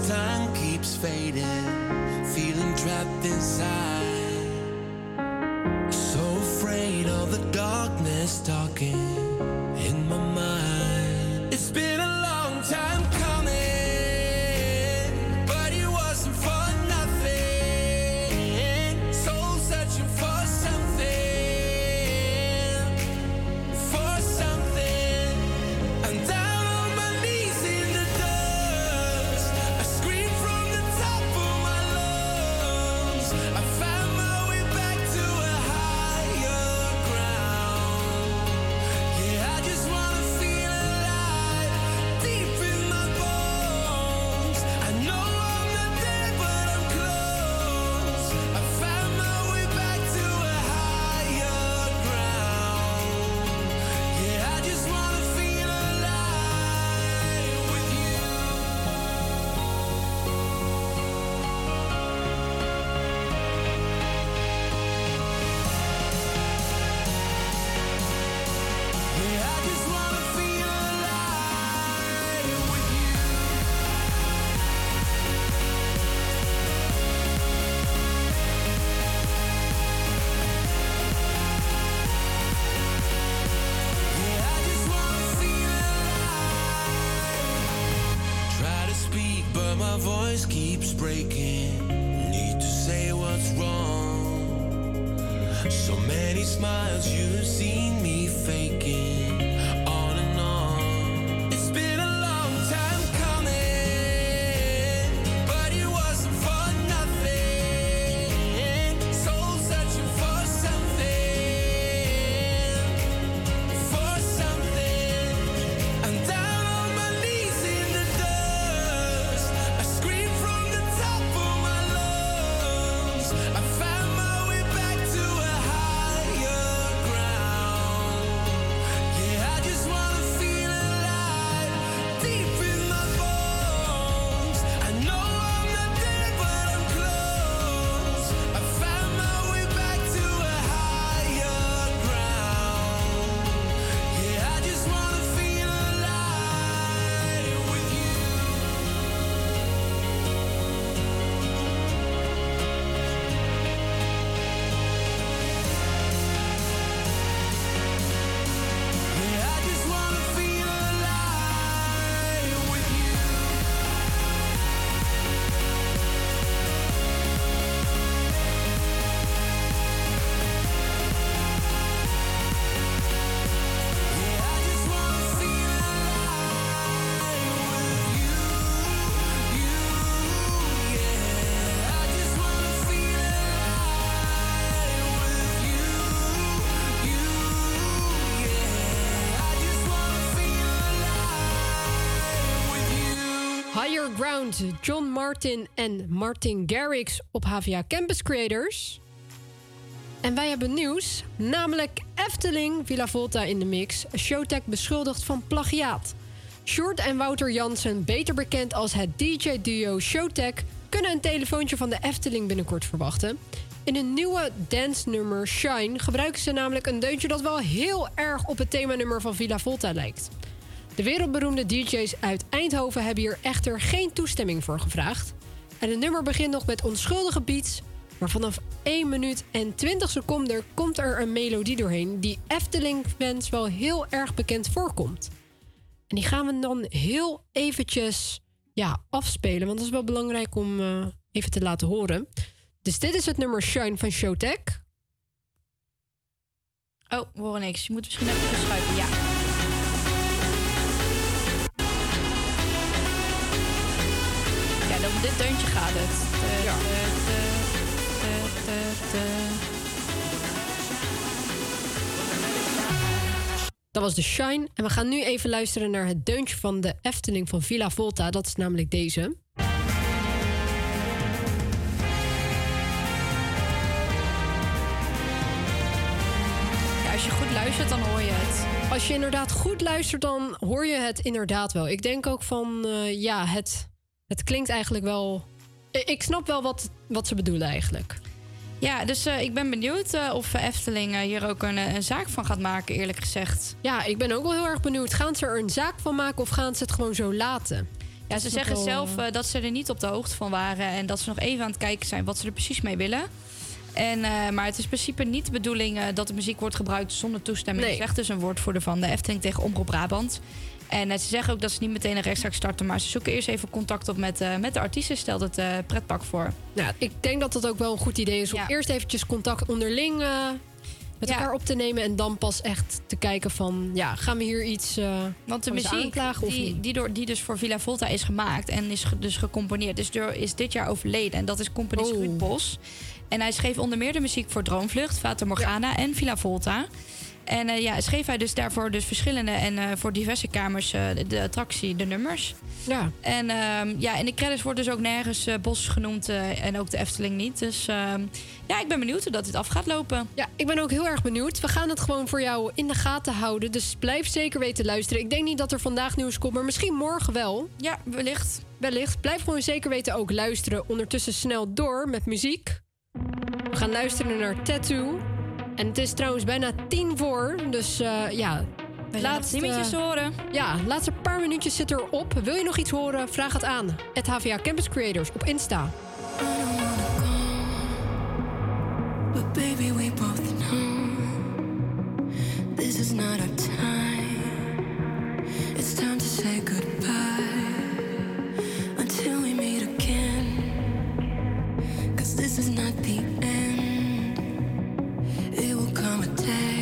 time keeps fading, feeling trapped inside. So afraid of the darkness talking John Martin en Martin Garrix op HVA Campus Creators. En wij hebben nieuws, namelijk Efteling Villa Volta in de mix. Showtech beschuldigd van plagiaat. Short en Wouter Jansen, beter bekend als het DJ-duo Showtech... kunnen een telefoontje van de Efteling binnenkort verwachten. In een nieuwe dance-nummer Shine gebruiken ze namelijk een deuntje... dat wel heel erg op het themanummer van Villa Volta lijkt. De wereldberoemde DJ's uit Eindhoven hebben hier echter geen toestemming voor gevraagd. En het nummer begint nog met onschuldige beats, maar vanaf 1 minuut en 20 seconden komt er een melodie doorheen die Efteling-fans wel heel erg bekend voorkomt. En die gaan we dan heel eventjes ja, afspelen, want dat is wel belangrijk om eh, even te laten horen. Dus dit is het nummer Shine van Showtech. Oh, we horen niks. Je moet misschien even verschuiven. Ja. Om dit deuntje gaat het. Ja. Dat was de Shine. En we gaan nu even luisteren naar het deuntje van de Efteling van Villa Volta. Dat is namelijk deze. Ja, als je goed luistert, dan hoor je het. Als je inderdaad goed luistert, dan hoor je het inderdaad wel. Ik denk ook van, eh, ja, het, het klinkt eigenlijk wel... Ik snap wel wat, wat ze bedoelen eigenlijk. Ja, dus eh, ik ben benieuwd eh, of Efteling eh, hier ook een, een zaak van gaat maken, eerlijk gezegd. Ja, ik ben ook wel heel erg benieuwd. Gaan ze er een zaak van maken of gaan ze het gewoon zo laten? Ja, ze zeggen wel, zelf dat ze er niet op de hoogte van waren en dat ze nog even aan het kijken zijn wat ze er precies mee willen. En, maar het is in principe niet de bedoeling dat de muziek wordt gebruikt zonder toestemming. Nee. Zegt dus een woordvoerder van de Efteling tegen Omroep Brabant. En eh, ze zeggen ook dat ze niet meteen een rechtszaak starten, maar ze zoeken eerst even contact op met, eh, met de artiesten. Stelt het eh, pretpak voor. Nou, ik denk dat dat ook wel een goed idee is om eerst eventjes contact onderling met elkaar op te nemen en dan pas echt te kijken van, ja, gaan we hier iets Want de muziek die, die, door, die dus voor Villa Volta is gemaakt en is ge- dus gecomponeerd, is, door, is dit jaar overleden. En dat is componist Oh. Ruud Bos. En hij schreef onder meer de muziek voor Droomvlucht, Fata Morgana en Villa Volta. En eh, ja, schreef hij dus daarvoor dus verschillende en eh, voor diverse kamers eh, de, de attractie, de nummers. Ja. En ehm, ja, in de credits wordt dus ook nergens Bos genoemd en ook de Efteling niet. Dus ehm, ja, ik ben benieuwd hoe dat dit af gaat lopen. Ja, ik ben ook heel erg benieuwd. We gaan het gewoon voor jou in de gaten houden. Dus blijf zeker weten luisteren. Ik denk niet dat er vandaag nieuws komt, maar misschien morgen wel. Ja, wellicht. Wellicht. Blijf gewoon zeker weten ook luisteren. Ondertussen snel door met muziek. We gaan luisteren naar Tattoo. En het is trouwens bijna tien voor. Dus eh, ja, tien minuutjes horen. Ja, laatste paar minuutjes zitten erop. Wil je nog iets horen? Vraag het aan. Het HVA Campus Creators op Insta. But baby, we both know this is not our time. It's time to say goodbye until we meet again. Cause this is not the end. It will come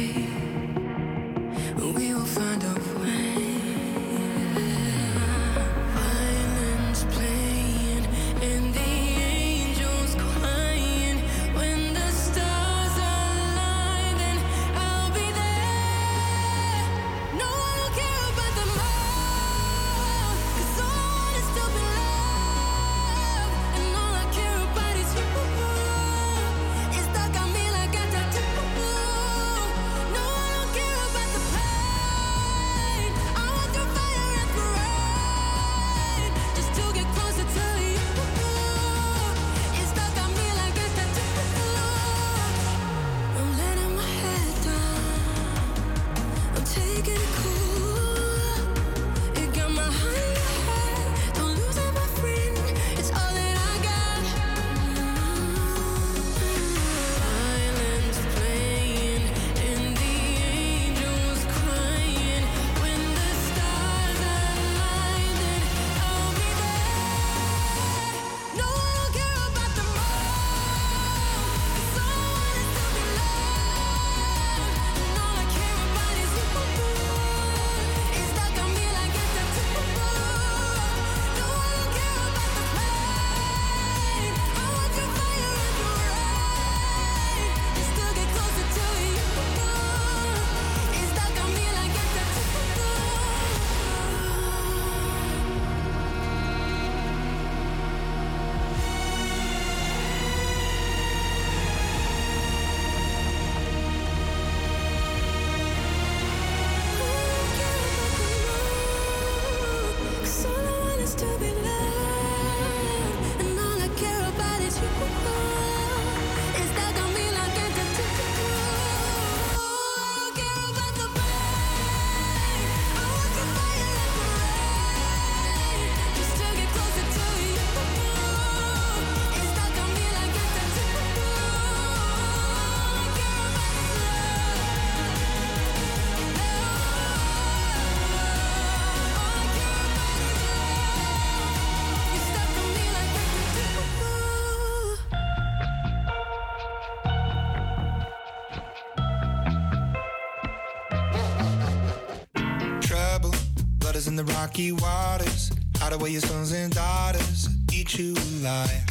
rocky waters. Hide away your sons and daughters, eat you alive.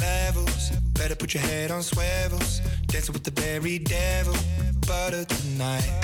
Levels, better put your head on swivels. Dancing with the very devil, butter tonight.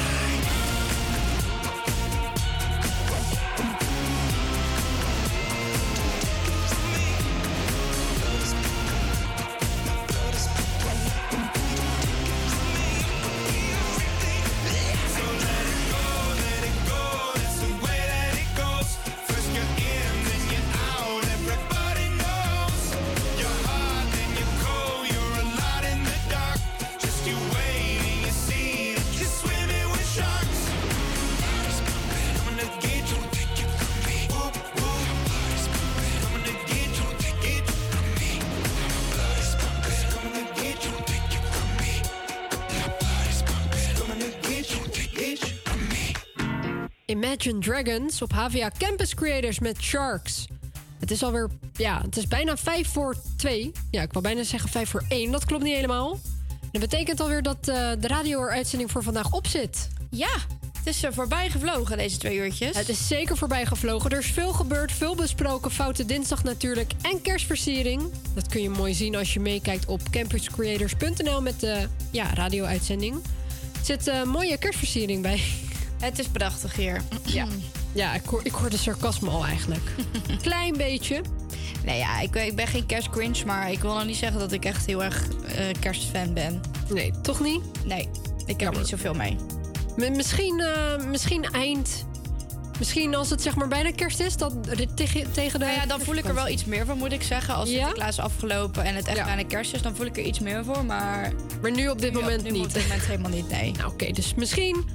Imagine Dragons op HVA Campus Creators met Sharks. Het is alweer, ja, het is bijna 5 voor 2. Ja, ik wou bijna zeggen 5 voor 1. Dat klopt niet helemaal. Dat betekent alweer dat eh, de radio-uitzending voor vandaag op zit. Ja, het is er voorbij gevlogen, deze twee uurtjes. Het is zeker voorbij gevlogen. Er is veel gebeurd, veel besproken. Foute dinsdag natuurlijk. En kerstversiering. Dat kun je mooi zien als je meekijkt op campuscreators.nl met de ja, radio-uitzending. Er zit een mooie kerstversiering bij. Het is prachtig hier. Ja, ja ik, hoor, ik hoor de sarcasme al eigenlijk. Klein beetje. Nee, ja, ik, ik ben geen kerstgrinch, maar ik wil nog niet zeggen dat ik echt heel erg eh, kerstfan ben. Nee, toch niet? Nee, ik heb er niet zoveel mee. M- Misschien, eh, misschien eind. Misschien als het zeg maar bijna kerst is, dat tegen, tegen de. Nou ja, dan voel ik er wel iets meer van, moet ik zeggen. Als Ja? Sinterklaas is afgelopen en het echt Ja. bijna kerst is, dan voel ik er iets meer voor. Maar, maar nu op dit nu moment nu niet. op dit moment helemaal niet, nee. Nou, oké, dus misschien,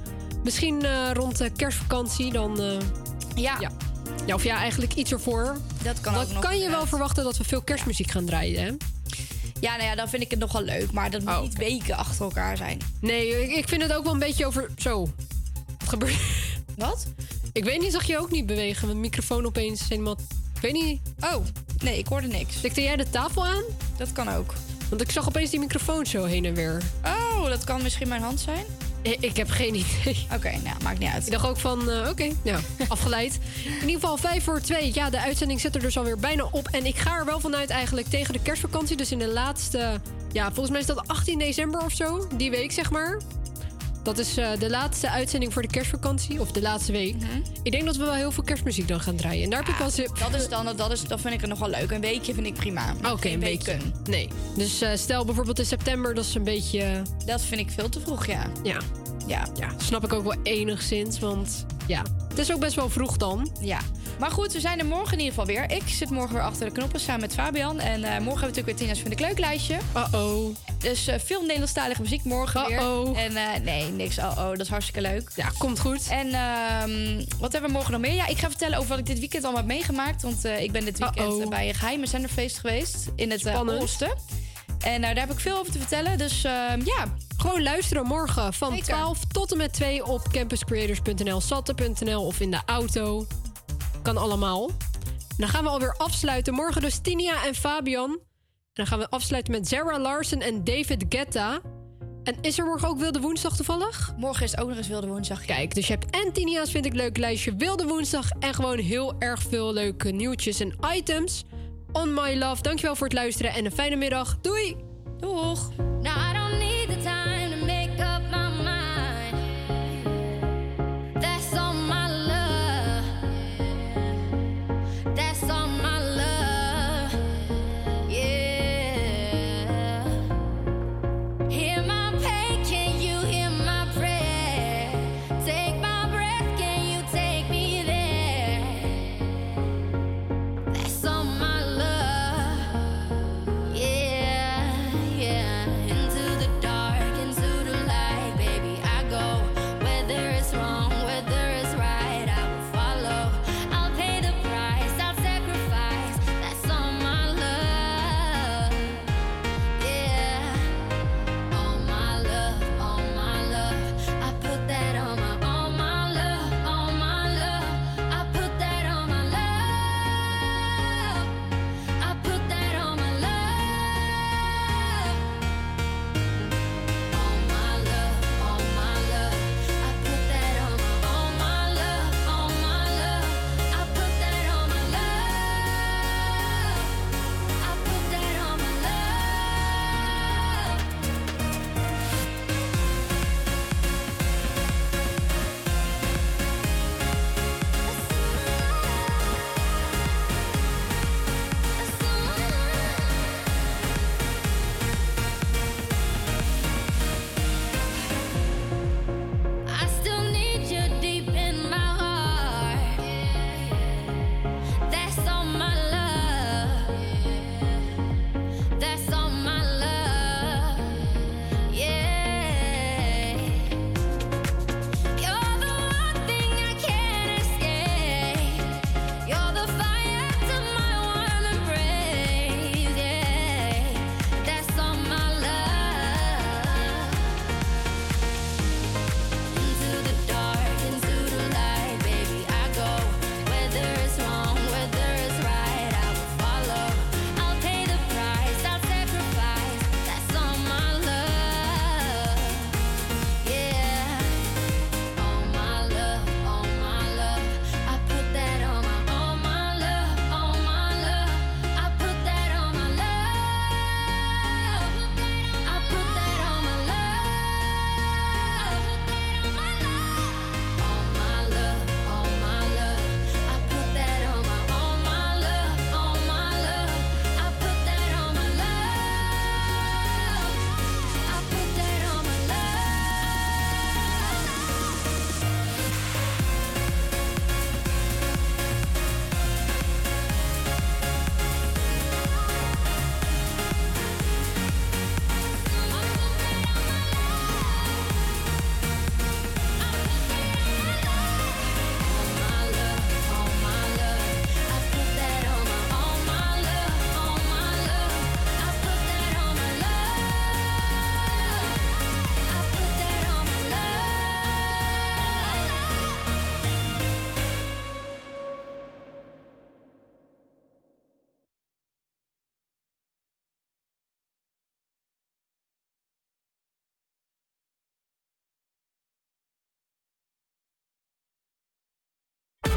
misschien eh, rond de kerstvakantie dan. eh, ja. ja. Ja, of ja, eigenlijk iets ervoor. Dat kan dan ook nog, kan je wel verwachten dat we veel kerstmuziek gaan draaien, hè? Ja, nou ja, dan vind ik het nogal leuk. Maar dat moet Oh, niet weken achter elkaar zijn. Nee, ik, ik vind het ook wel een beetje over. Zo. Wat gebeurt. Wat? Ik weet niet, zag je ook niet bewegen? Mijn microfoon opeens helemaal. Ik weet niet. Oh, nee, ik hoorde niks. Tikte jij de tafel aan? Dat kan ook. Want ik zag opeens die microfoon zo heen en weer. Oh, dat kan misschien mijn hand zijn? Ik, ik heb geen idee. Oké, nou, maakt niet uit. Ik dacht ook van, eh, oké, ja, afgeleid. In ieder geval 5 voor 2. Ja, de uitzending zit er dus alweer bijna op. En ik ga er wel vanuit eigenlijk tegen de kerstvakantie. Dus in de laatste, ja, volgens mij is dat 18 december of zo. Die week, zeg maar. Dat is eh, de laatste uitzending voor de kerstvakantie. Of de laatste week. Ik denk dat we wel heel veel kerstmuziek dan gaan draaien. En daar heb ik wel zin... Dat is dan, dat, is, dat vind ik het nogal leuk. Een weekje vind ik prima. Oké, een weekje. weken. Nee. Dus eh, stel bijvoorbeeld in september, dat is een beetje... Dat vind ik veel te vroeg, ja. Ja. Ja. Ja, snap ik ook wel enigszins. Want ja, het is ook best wel vroeg dan. Ja. Maar goed, we zijn er morgen in ieder geval weer. Ik zit morgen weer achter de knoppen samen met Fabian. En eh, morgen hebben we natuurlijk weer Tina's Leuk lijstje. Uh-oh. Dus eh, veel Nederlandstalige muziek morgen Uh-oh. weer. En eh, nee, niks. Oh, oh, dat is hartstikke leuk. Ja, komt goed. En ehm, wat hebben we morgen nog meer? Ja, ik ga vertellen over wat ik dit weekend allemaal heb meegemaakt. Want ik ben dit weekend Uh-oh. bij een geheime zenderfeest geweest. In het uh. Oosten. En eh, daar heb ik veel over te vertellen. Dus ehm, ja, Gewoon luisteren morgen van Zeker. 12 tot en met 2 op campuscreators.nl, satte.nl of in de auto. Kan allemaal. Dan gaan we alweer afsluiten. Morgen dus Tinia en Fabian. En dan gaan we afsluiten met Sarah Larsen en David Guetta. En is er morgen ook Wilde Woensdag toevallig? morgen is het ook nog eens Wilde Woensdag. Kijk, dus je hebt en Tinia's vind ik leuk lijstje Wilde Woensdag. En gewoon heel erg veel leuke nieuwtjes en items. On My Love, dankjewel voor het luisteren en een fijne middag. Doei! Doeg!